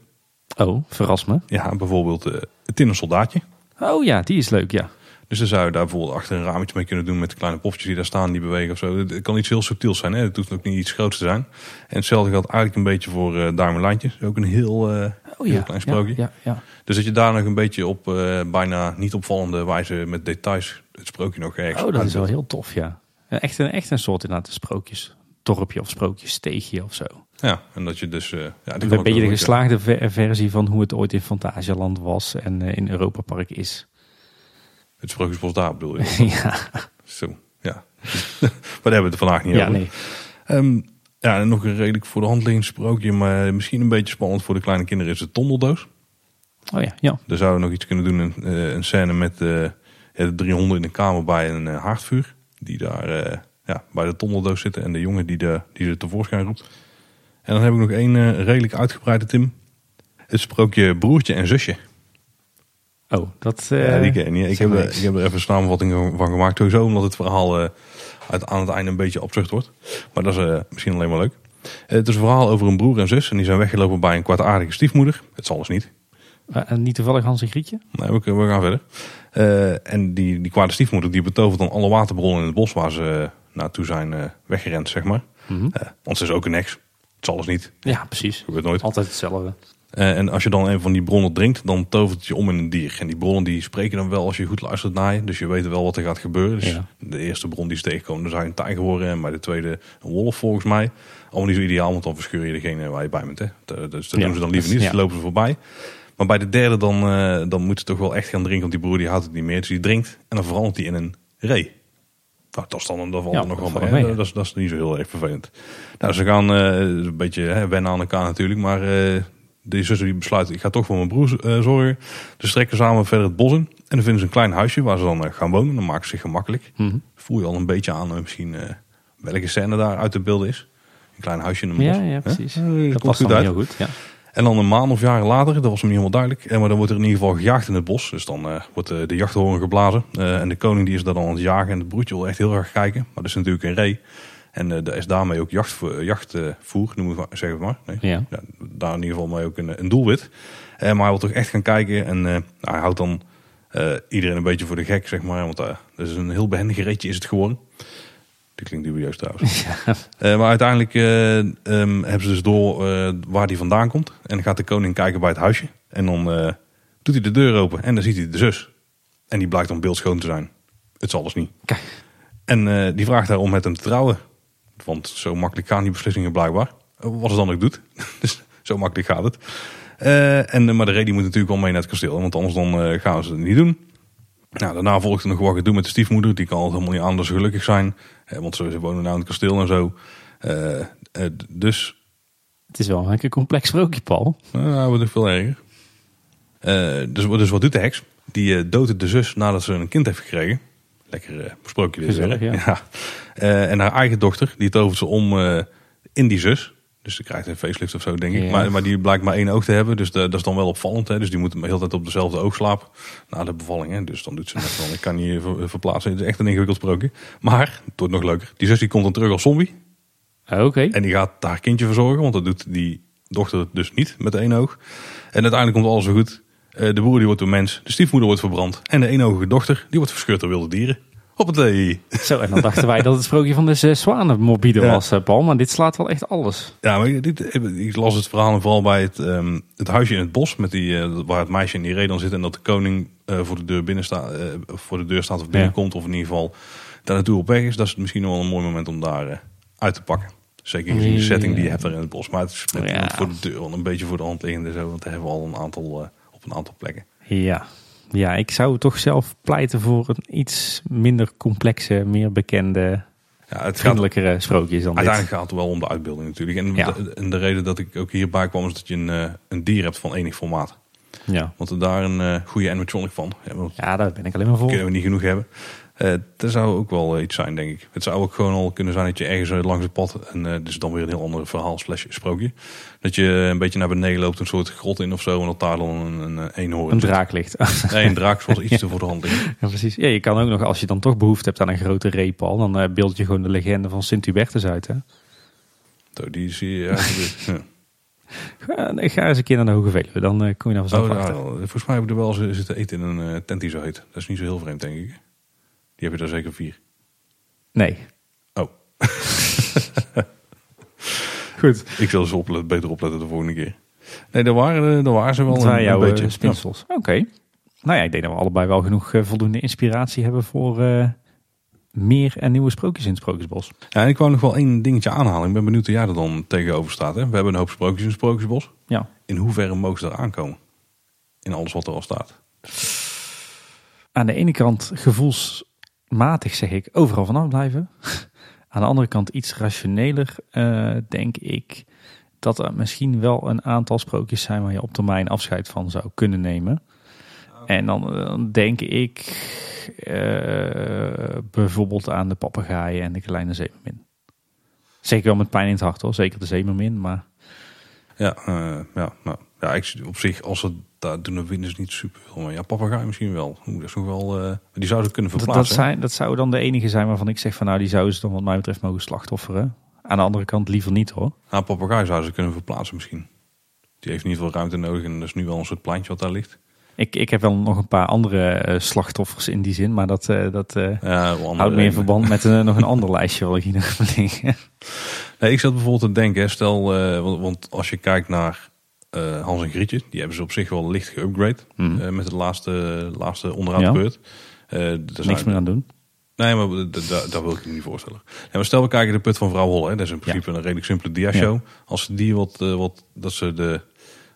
Oh, verras me. Ja, bijvoorbeeld uh, het tinnen soldaatje. Oh ja, die is leuk, ja. Dus dan zou je daar bijvoorbeeld achter een raamtje mee kunnen doen met de kleine popjes die daar staan, die bewegen of zo. Het kan iets heel subtiels zijn, hè? het hoeft ook niet iets groots te zijn. En hetzelfde geldt eigenlijk een beetje voor uh, Duimenlijntjes. Ook een heel, uh, oh, ja. heel klein sprookje. Ja, ja, dus dat je daar nog een beetje op uh, bijna niet opvallende wijze met details het sprookje nog ergens Oh, dat is wel heel tof, ja. Echt een, echt een soort inderdaad sprookjes dorpje of sprookjessteegje of zo. Ja, en dat je dus... ja, een beetje de geslaagde versie van hoe het ooit in Fantasialand was en in Europa Park is. Het Sprookjesbos daar bedoel je? ja. Zo, ja. maar daar hebben we het vandaag niet ja, over. Nee. Um, ja, en nog een redelijk voor de hand liggend sprookje, maar misschien een beetje spannend voor de kleine kinderen is de tondeldoos. Oh ja, ja. Daar zouden we nog iets kunnen doen, een, eh, een scène met uh, de drie honden in de kamer bij een uh, haardvuur. Die daar uh, ja, bij de tondeldoos zitten en de jongen die, de, die ze tevoorschijn roept. En dan heb ik nog één redelijk uitgebreide Tim. Het sprookje broertje en zusje. Oh, dat... Uh, ja, die ken je. Ik heb, er, ik heb er even een samenvatting van gemaakt. Sowieso omdat het verhaal uh, uit, aan het einde een beetje opzucht wordt. Maar dat is uh, misschien alleen maar leuk. het is een verhaal over een broer en zus. En die zijn weggelopen bij een kwaadaardige stiefmoeder. Het zal dus niet. En niet toevallig Hans en Grietje? Nee, we, we gaan verder. en die, die kwade stiefmoeder die betovert dan alle waterbronnen in het bos waar ze naartoe zijn weggerend, zeg maar. Mm -hmm. want ze is ook een ex. Het zal dus niet. Ja, precies. Gebeurt nooit. Altijd hetzelfde. Uh, en als je dan een van die bronnen drinkt, dan tovert het je om in een dier. En die bronnen die spreken dan wel als je goed luistert naar je. Dus je weet wel wat er gaat gebeuren. Dus de eerste bron die is tegenkomen, dan zou je een tijger horen. En bij de tweede een wolf volgens mij. Allemaal niet zo ideaal, want dan verscheur je degene waar je bij bent. Hè. Dus dat doen ze dan liever niet, dus ja. lopen ze voorbij. Maar bij de derde dan, uh, dan moet je toch wel echt gaan drinken. Want die broer die houdt het niet meer. Dus die drinkt en dan verandert hij in een, ree. Nou, dat is dan dat valt nog wel mee. Dat, is, dat is niet zo heel erg vervelend. Nou, ze gaan uh, een beetje hè, wennen aan elkaar natuurlijk. Maar de zussen die besluit, ik ga toch voor mijn broer uh, zorgen. Dus trekken samen verder het bos in. En dan vinden ze een klein huisje waar ze dan gaan wonen. Dan maken ze zich gemakkelijk. Mm Voel je al een beetje aan misschien welke scène daar uit de beelden is. Een klein huisje in een bos. Ja, ja precies. dat past goed uit. heel goed, ja. En dan een maand of jaren later, dat was me niet helemaal duidelijk. En maar dan wordt er in ieder geval gejaagd in het bos. Dus dan uh, wordt de, de jachthoorn geblazen. Uh, en de koning die is daar dan aan het jagen. En het broertje wil echt heel erg kijken. Maar dat is natuurlijk een ree. En uh, er is daarmee ook jachtvoer, jachtvoer noemen we zeggen maar. Nee? Ja. ja. Daar in ieder geval mee ook een, een doelwit. maar hij wil toch echt gaan kijken. En nou, hij houdt dan iedereen een beetje voor de gek, zeg maar. Want dat is een heel behendig reetje is het geworden. Die klinkt dubieus trouwens. Ja. Uh, maar uiteindelijk uh, um, hebben ze dus door uh, waar die vandaan komt. En dan gaat de koning kijken bij het huisje. En dan doet hij de deur open en dan ziet hij de zus. En die blijkt dan beeldschoon te zijn. Het zal dus niet. Kijk. En die vraagt haar om met hem te trouwen. Want zo makkelijk gaan die beslissingen blijkbaar. Wat ze dan ook doet. dus zo makkelijk gaat het. en, maar de reden moet natuurlijk wel mee naar het kasteel. Want anders dan gaan ze het niet doen. Nou, daarna volgt er nog wat gedoe met de stiefmoeder. Die kan al helemaal niet ze gelukkig zijn. want ze, wonen nou in het kasteel en zo. Uh, uh, dus... Het is wel een complex sprookje, Paul. Nou, wordt nog veel erger. Uh, dus, dus wat doet de heks? Die doodt de zus nadat ze een kind heeft gekregen. Lekker sprookje dit weer. Ja. ja. en haar eigen dochter, die tovert ze om in die zus. Dus ze krijgt een facelift of zo, denk ik. Maar, maar die blijkt maar één oog te hebben. Dus dat is dan wel opvallend. Hè? Dus die moet de hele tijd op dezelfde oog slapen. Na de bevalling. Hè? Dus dan doet ze net van, ik kan niet verplaatsen. Het is echt een ingewikkeld sprookje. Maar, het wordt nog leuker. Die zus die komt dan terug als zombie. Ah, oké. En die gaat haar kindje verzorgen. Want dat doet die dochter dus niet met één oog. En uiteindelijk komt alles weer goed. Eh, de broer die wordt door mens. De stiefmoeder wordt verbrand. En de eenogige dochter die wordt verscheurd door wilde dieren. Hoppatee. Zo, en dan dachten wij dat het sprookje van de zes zwanen morbide was, eh, Paul. Maar dit slaat wel echt alles. Ja, maar dit, ik las het verhaal vooral bij het, um, het huisje in het bos. Met die, uh, waar het meisje in die reden zit. En dat de koning uh, voor, de deur binnen staat, uh, voor de deur staat of binnenkomt. Ja. Of in ieder geval daar naartoe op weg is. Dat is misschien wel een mooi moment om daar uit te pakken. Zeker gezien de setting die je hebt daar in het bos. Maar het is met, ja. voor de deur wel een beetje voor de hand liggende. Zo, want daar hebben we al een aantal, op een aantal plekken. Ja, ja, ik zou toch zelf pleiten voor een iets minder complexe, meer bekende, ja, het vriendelijkere sprookjes dan Uiteindelijk gaat het wel om de uitbeelding natuurlijk. En, de, en de reden dat ik ook hierbij kwam is dat je een, eh, een dier hebt van enig formaat. Ja. Want er daar een uh, goede animatronic van. Ja, ja, daar ben ik alleen maar voor. Kunnen we niet genoeg hebben. Uh, dat zou ook wel iets zijn, denk ik. Het zou ook gewoon al kunnen zijn dat je ergens langs het pad, en dus dan weer een heel ander verhaal slash sprookje, dat je een beetje naar beneden loopt, een soort grot in of zo, en dat daar dan een, een eenhoorn Een draak ligt. Nee, een draak zoals iets te voor de hand Ja, precies. Ja, je kan ook nog, als je dan toch behoefte hebt aan een grote reepal, dan uh, beeld je gewoon de legende van Sint-Hubertus uit, hè? Die zie je ja. Ga, ga eens een keer naar de Hoge Veluwe, dan uh, kom je naar vanzelf oh, achter. Nou, volgens mij heb ik er wel zitten eten in een uh, tent die zo heet. Dat is niet zo heel vreemd, denk ik. Die heb je daar zeker vier. Nee. Oh. Goed. Ik zal ze opletten, beter opletten de volgende keer. Nee, daar waren, eh, daar waren ze wel dat een, jouw, een beetje. spinsels. Oké. Nou ja, ik denk dat we allebei wel genoeg uh, voldoende inspiratie hebben voor uh, meer en nieuwe sprookjes in het Sprookjesbos. Ja, en ik wou nog wel één dingetje aanhalen. Ik ben benieuwd hoe jij er dan tegenover staat. Hè? We hebben een hoop sprookjes in het Sprookjesbos. Ja. In hoeverre mogen ze daar aankomen? In alles wat er al staat. Aan de ene kant gevoelsmatig zeg ik overal vanaf blijven. Aan de andere kant iets rationeler uh, denk ik dat er misschien wel een aantal sprookjes zijn waar je op termijn afscheid van zou kunnen nemen. En dan, dan denk ik uh, bijvoorbeeld aan de papegaaien en de kleine zeemermin. Zeker wel met pijn in het hart hoor, zeker de zeemermin, maar... Ja, uh, ja, nou, ja, ik, op zich, als het daar doen de winners niet super veel. Maar ja, papegaai misschien wel. Dat is nog wel uh, die zouden kunnen verplaatsen. Dat, zijn, dat zou dan de enige zijn waarvan ik zeg van nou, die zouden ze dan wat mij betreft mogen slachtofferen. Aan de andere kant liever niet hoor. Nou, papegaai zouden ze kunnen verplaatsen misschien. Die heeft niet veel ruimte nodig en dat is nu wel een soort plantje wat daar ligt. Ik, ik heb wel nog een paar andere uh, slachtoffers in die zin, maar dat, uh, dat uh, ja, houdt meer in verband met nog een ander lijstje wat ik hier nog liggen. Nee, ik zat bijvoorbeeld te denken, stel, want, want, als je kijkt naar uh, Hans en Grietje. Die hebben ze op zich wel licht geupgrade. Mm. Uh, met het laatste, laatste onderaan ja. beurt. Uh, Niks meer aan doen. Nee, maar daar wil ik me niet voorstellen. En maar stel we kijken de put van vrouw Holle. Hè. Dat is in principe een redelijk simpele dia-show. Als die wat, wat, dat ze de,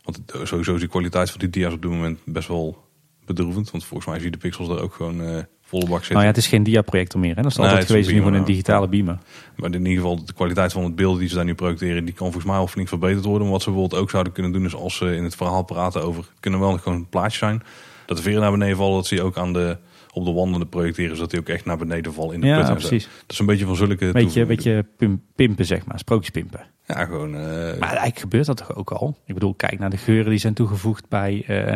want sowieso is de kwaliteit van die dia's op dit moment best wel bedroevend. Want volgens mij zie je de pixels er ook gewoon volle bak zitten. Nou ja, het is geen diaprojector meer. Hè? Dat is altijd geweest nu gewoon een digitale beamer. Maar in ieder geval de kwaliteit van het beeld die ze daar nu projecteren, die kan volgens mij al flink verbeterd worden. wat ze bijvoorbeeld ook zouden kunnen doen is als ze in het verhaal praten over, kunnen wel gewoon een plaatje zijn. Dat de veren naar beneden vallen, dat zie je ook aan de, op de wanden de projecteren, zodat die ook echt naar beneden vallen in de ja, put. Ja, precies. Dat is een beetje van zulke Beetje, beetje pimpen, zeg maar. Sprookjespimpen. Ja, gewoon... Uh... Maar eigenlijk gebeurt dat toch ook al? Ik bedoel, kijk naar de geuren die zijn toegevoegd bij, uh,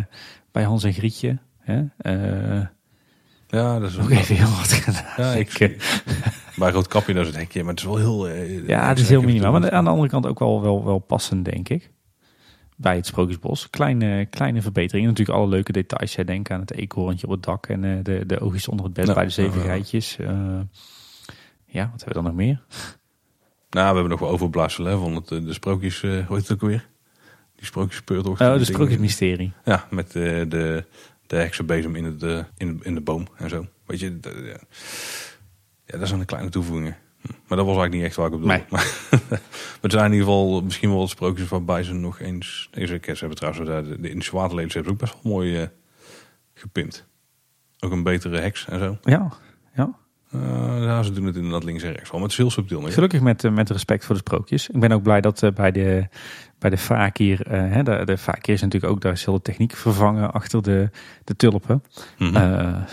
bij Hans en Grietje. Hè? Uh, ja, dat is ook even heel wat gedaan. Ja, ik, bij rood kapje dat is het hekje, maar het is wel heel... ja, het is heel minimaal. Maar aan de andere kant ook wel, wel, wel passend, denk ik bij het Sprookjesbos. Kleine, kleine verbeteringen. Natuurlijk alle leuke details. Jij denkt aan het eekhoorntje op het dak en uh, de, de oogjes onder het bed bij de zeven geitjes. Uh, ja, wat hebben we dan nog meer? Nou, we hebben nog wel overblazen van het, de sprookjes, uh, hoe heet het ook weer? Die sprookjespeurtocht. Oh, de sprookjesmysterie. Ja, met de, de, de heksenbezem in, het, in, in de boom en zo. Weet je, de, ja, dat zijn de kleine toevoegingen. Maar dat was eigenlijk niet echt waar ik op bedoelde. Nee. Maar, er zijn in ieder geval misschien wel wat sprookjes waarbij ze nog eens... Deze kerst hebben trouwens, de, de waterlelies hebben ook best wel mooi uh, gepimpt. Ook een betere heks en zo. Ja, ja. Uh, ja, ze doen het inderdaad links en rechts wel. Maar het is heel subtiel. Gelukkig met, uh, met respect voor de sprookjes. Ik ben ook blij dat uh, bij de, bij de fakir, hè, de, de fakir is natuurlijk ook daar dezelfde techniek vervangen achter de, de tulpen. Mm -hmm.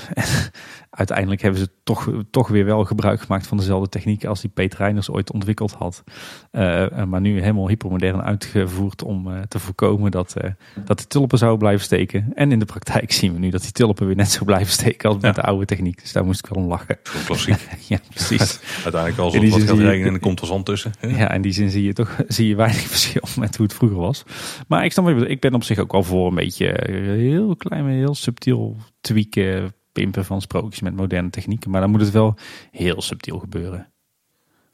Uiteindelijk hebben ze toch, toch weer wel gebruik gemaakt van dezelfde techniek als die Peter Reiners ooit ontwikkeld had. Uh, maar nu helemaal hypermodern uitgevoerd om uh, te voorkomen dat, uh, dat de tulpen zouden blijven steken. En in de praktijk zien we nu dat die tulpen weer net zo blijven steken als met de oude techniek. Dus daar moest ik wel om lachen. Klassiek. ja, precies. uiteindelijk als het wat gaat regenen en er komt er zand tussen. Ja, in die zin zie je toch zie je weinig verschil met hoe het vroeger was. Maar ik, snap, ik ben op zich ook wel voor een beetje heel klein, heel subtiel tweaken pimpen van sprookjes met moderne technieken. Maar dan moet het wel heel subtiel gebeuren.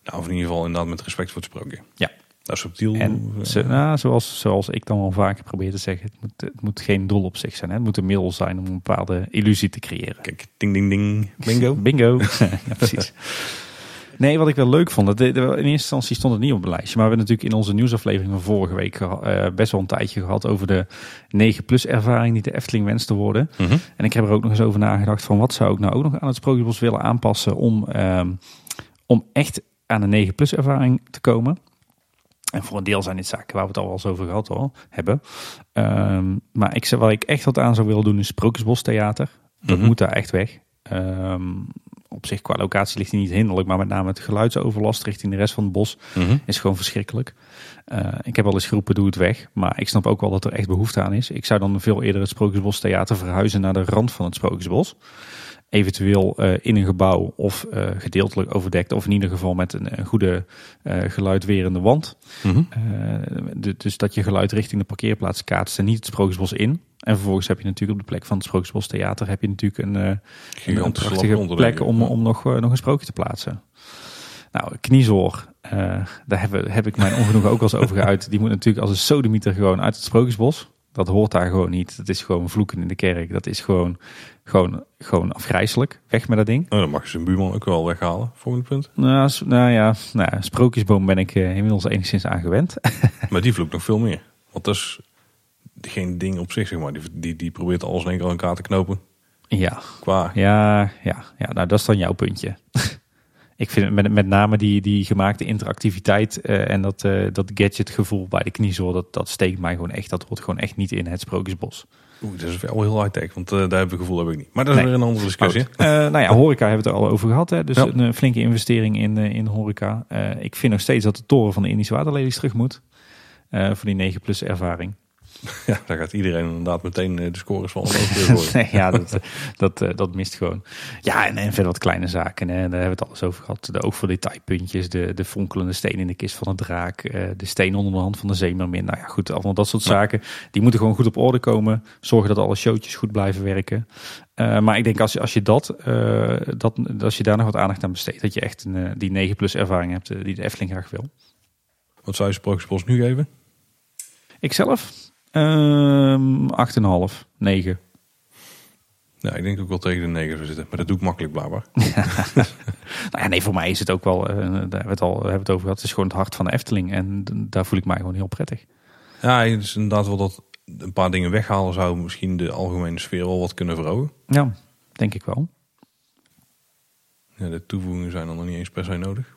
Nou, of in ieder geval inderdaad met respect voor het sprookje. Ja. Nou, subtiel. En ze, nou, zoals, zoals ik dan al vaker probeer te zeggen, het moet, het moet geen doel op zich zijn. Hè? Het moet een middel zijn om een bepaalde illusie te creëren. Kijk, ding, ding, ding. Bingo. Bingo. ja, precies. Nee, wat ik wel leuk vond, in eerste instantie stond het niet op het lijstje. Maar we hebben natuurlijk in onze nieuwsaflevering van vorige week uh, best wel een tijdje gehad over de 9-plus ervaring die de Efteling wenst te worden. Mm -hmm. En ik heb er ook nog eens over nagedacht van wat zou ik nou ook nog aan het Sprookjesbos willen aanpassen om, um, om echt aan een 9-plus ervaring te komen. En voor een deel zijn dit zaken waar we het al wel eens over gehad al hebben. Um, maar ik, wat ik echt wat aan zou willen doen is Sprookjesbos Theater. Dat Mhm. mm -hmm. moet daar echt weg. Um, op zich qua locatie ligt hij niet hinderlijk, maar met name het geluidsoverlast richting de rest van het bos Mm -hmm. is gewoon verschrikkelijk. Uh, ik heb al eens geroepen, doe het weg. Maar ik snap ook wel dat er echt behoefte aan is. Ik zou dan veel eerder het Sprookjesbos Theater verhuizen naar de rand van het Sprookjesbos. Eventueel uh, in een gebouw of uh, gedeeltelijk overdekt. Of in ieder geval met een, een goede geluidwerende wand. Mm -hmm. de, dus dat je geluid richting de parkeerplaats kaatst en niet het Sprookjesbos in. En vervolgens heb je natuurlijk op de plek van het Sprookjesbos Theater heb je natuurlijk een, een, een prachtige plek om, om nog, nog een sprookje te plaatsen. Nou, kniezoor, uh, daar heb, heb ik mijn ongenoegen ook wel eens over geuit. Die moet natuurlijk als een sodemieter gewoon uit het Sprookjesbos. Dat hoort daar gewoon niet. Dat is gewoon vloeken in de kerk. Dat is gewoon, gewoon, gewoon afgrijzelijk. Weg met dat ding. Nou, dan mag je zijn buurman ook wel weghalen, volgende punt. Nou, nou ja, nou, sprookjesboom ben ik uh, inmiddels enigszins aan gewend. maar die vloekt nog veel meer. Want dat is geen ding op zich, zeg maar. Die, die, die probeert alles in één keer aan elkaar te knopen. Ja. Qua. Ja, ja, ja, nou dat is dan jouw puntje. ik vind met, met name die, die gemaakte interactiviteit uh, en dat, uh, dat gadgetgevoel bij de kniezoor, dat, dat steekt mij gewoon echt. Dat hoort gewoon echt niet in het Sprookjesbos. Oeh, dat is wel heel high-tech, want uh, daar heb ik gevoel heb ik niet. Maar dat is nee. weer een andere discussie. nou ja, horeca hebben we het er al over gehad. Hè? Dus ja. een flinke investering in, in horeca. ik vind nog steeds dat de toren van de Indische Waterlelies terug moet. voor die 9 plus ervaring. Ja, daar gaat iedereen inderdaad meteen de scores van nee, ja, dat, dat, dat mist gewoon. Ja, en, en verder wat kleine zaken. Hè. Daar hebben we het alles over gehad. De oog voor detailpuntjes, de, de fonkelende steen in de kist van een draak, de steen onder de hand van de zeemermin. Nou ja, goed, allemaal dat soort zaken. Die moeten gewoon goed op orde komen. Zorgen dat alle showtjes goed blijven werken. Uh, maar ik denk als, als je dat, uh, dat, als je daar nog wat aandacht aan besteedt, dat je echt een, die 9 plus ervaring hebt die de Efteling graag wil. Wat zou je Sprookjesbos nu geven? Ikzelf? Um, 8,5, 9. Ja, ik denk ook wel tegen de 9 zou zitten. Maar dat doe ik makkelijk blijkbaar. nou ja, nee, voor mij is het ook wel, uh, daar hebben we het al hebben het over gehad. Het is gewoon het hart van de Efteling. En daar voel ik mij gewoon heel prettig. Ja, het is inderdaad wel dat een paar dingen weghalen zou misschien de algemene sfeer wel wat kunnen verhogen. Ja, denk ik wel. Ja, de toevoegingen zijn dan nog niet eens per se nodig.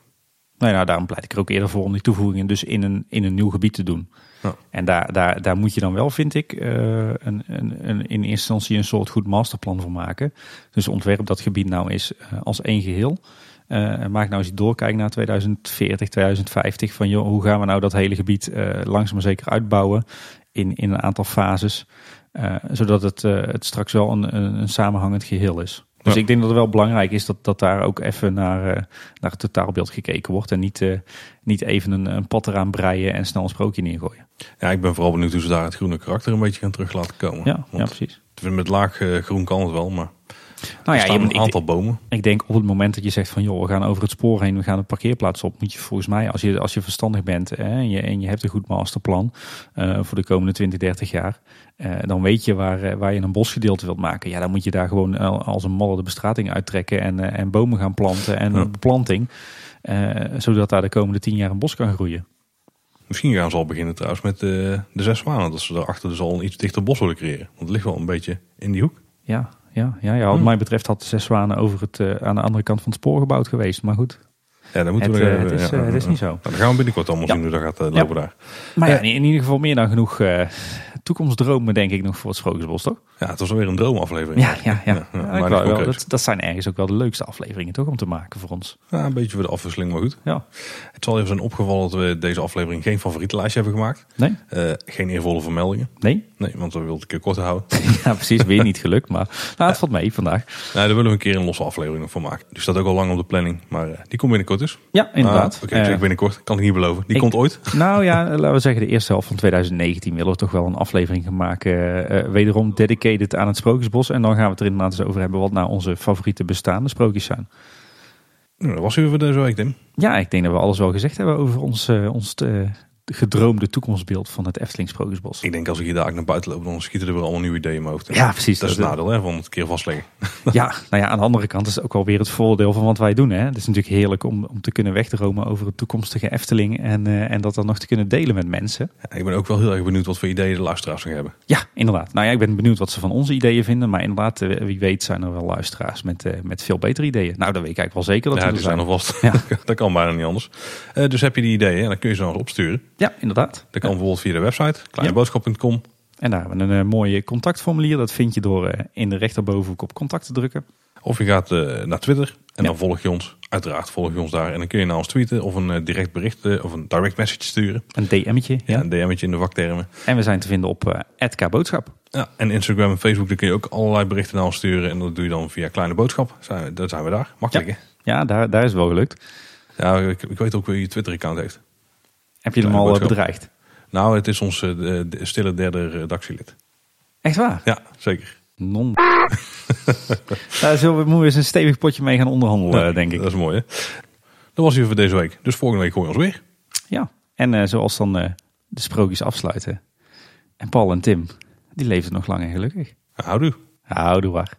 Nou, nou, daarom pleit ik er ook eerder voor om die toevoegingen dus in een, in een nieuw gebied te doen. Ja. En daar, daar, daar moet je dan wel, vind ik, uh, een, een, een, in eerste instantie een soort goed masterplan voor maken. Dus ontwerp dat gebied nou is uh, als één geheel. Uh, en maak nou eens doorkijken naar 2040, 2050. Van joh, hoe gaan we nou dat hele gebied langzaam maar zeker uitbouwen in, in een aantal fases. zodat het, het straks wel een, een, een samenhangend geheel is. Dus ik denk dat het wel belangrijk is dat, dat daar ook even naar, uh, naar het totaalbeeld gekeken wordt. En niet, uh, niet even een, een pad eraan breien en snel een sprookje neergooien. Ja, ik ben vooral benieuwd hoe ze daar het groene karakter een beetje gaan terug laten komen. Ja, ja precies. Met laag uh, groen kan het wel, maar nou ja, je een aantal ik, bomen. Ik denk op het moment dat je zegt van joh, we gaan over het spoor heen, we gaan de parkeerplaats op, moet je volgens mij, als je, als je verstandig bent hè, en, je, en je hebt een goed masterplan uh, voor de komende 20, 30 jaar, uh, dan weet je waar, uh, waar je een bosgedeelte wilt maken. Ja, dan moet je daar gewoon als een malle de bestrating uittrekken en, en bomen gaan planten en ja. beplanting, zodat daar de komende 10 jaar een bos kan groeien. Misschien gaan ze al beginnen trouwens met de, de zes zwanen. Dat ze daarachter dus al een iets dichter bos willen creëren. Want het ligt wel een beetje in die hoek. Ja, ja, ja, ja, wat hm. mij betreft had de Zes Zwanen over het, aan de andere kant van het spoor gebouwd geweest. Maar goed, ja, dan moeten het, we, uh, het, is, ja, het is niet zo. Dan gaan we binnenkort allemaal zien hoe dat gaat uh, lopen daar. Maar ja, in, in, ieder geval meer dan genoeg toekomstdromen denk ik nog voor het Sprookjesbos, toch? Ja, het was alweer een droomaflevering. Ja, ja, ja. ja wel, wel, dat, dat, zijn ergens ook wel de leukste afleveringen toch om te maken voor ons. Ja, een beetje voor de afwisseling, maar goed. Ja. Het zal even zijn opgevallen dat we deze aflevering geen favorietenlijstje hebben gemaakt. Nee. Uh, geen eervolle vermeldingen. Nee. Nee, want we wilden een keer kort houden. ja, precies. Weer niet gelukt, maar nou, het valt mee vandaag. Nee, daar willen we een keer een losse aflevering van maken. Die staat ook al lang op de planning, maar uh, die komt binnenkort dus. Ja, inderdaad. Uh, Oké, okay, uh, binnenkort. Kan ik niet beloven. Die ik, komt ooit. Nou ja, laten we zeggen de eerste helft van 2019 willen we toch wel een aflevering gaan maken. Uh, wederom dedicated aan het Sprookjesbos. En dan gaan we het er inderdaad eens over hebben wat nou onze favoriete bestaande sprookjes zijn. Nou, dat was u voor deze week, Tim. Ja, ik denk dat we alles wel gezegd hebben over ons, uh, ons uh, gedroomde toekomstbeeld van het Efteling Sprookjesbos. Ik denk als ik hier daar naar buiten loop, dan schieten er weer allemaal nieuwe ideeën hoofd. Ja, precies. Dat is het nadeel hè, van het keer vastleggen. Ja, nou ja, aan de andere kant is het ook wel weer het voordeel van wat wij doen. Hè. Het is natuurlijk heerlijk om, om te kunnen wegdromen over het toekomstige Efteling en, uh, en dat dan nog te kunnen delen met mensen. Ja, ik ben ook wel heel erg benieuwd wat voor ideeën de luisteraars nog hebben. Ja, inderdaad. Nou ja, ik ben benieuwd wat ze van onze ideeën vinden. Maar inderdaad, uh, wie weet zijn er wel luisteraars met, uh, met veel betere ideeën. Nou, dat weet ik eigenlijk wel zeker dat ja, die zijn. er vast. Ja. dat kan bijna niet anders. dus heb je die ideeën, dan kun je ze nog opsturen. Ja, inderdaad. Dat kan bijvoorbeeld via de website, kleineboodschap.com. En daar hebben we een uh, mooie contactformulier. Dat vind je door uh, in de rechterbovenhoek op contact te drukken. Of je gaat uh, naar Twitter en dan volg je ons. Uiteraard volg je ons daar. En dan kun je naar ons tweeten of een direct bericht of een direct message sturen. Een DM'tje. Ja, een DM'tje in de vaktermen. En we zijn te vinden op @kboodschap. Ja, en Instagram en Facebook, daar kun je ook allerlei berichten naar ons sturen. En dat doe je dan via Kleine Boodschap. Zijn, daar zijn we daar. Makkelijk ja. hè? Ja, daar, daar is het wel gelukt. Ja, ik, ik weet ook wie je Twitter-account heeft. Heb je hem al boodschap. bedreigd? Nou, het is ons uh, de stille derde redactielid. Echt waar? Ja, zeker. Non. Daar zullen we moeten eens een stevig potje mee gaan onderhandelen, denk ik. Dat is mooi, hè? Dat was hier voor deze week. Dus volgende week hoor je ons weer. Ja, en uh, zoals dan uh, de sprookjes afsluiten. En Paul en Tim, die leven nog lang en gelukkig. Houdoe. Houdoe waar.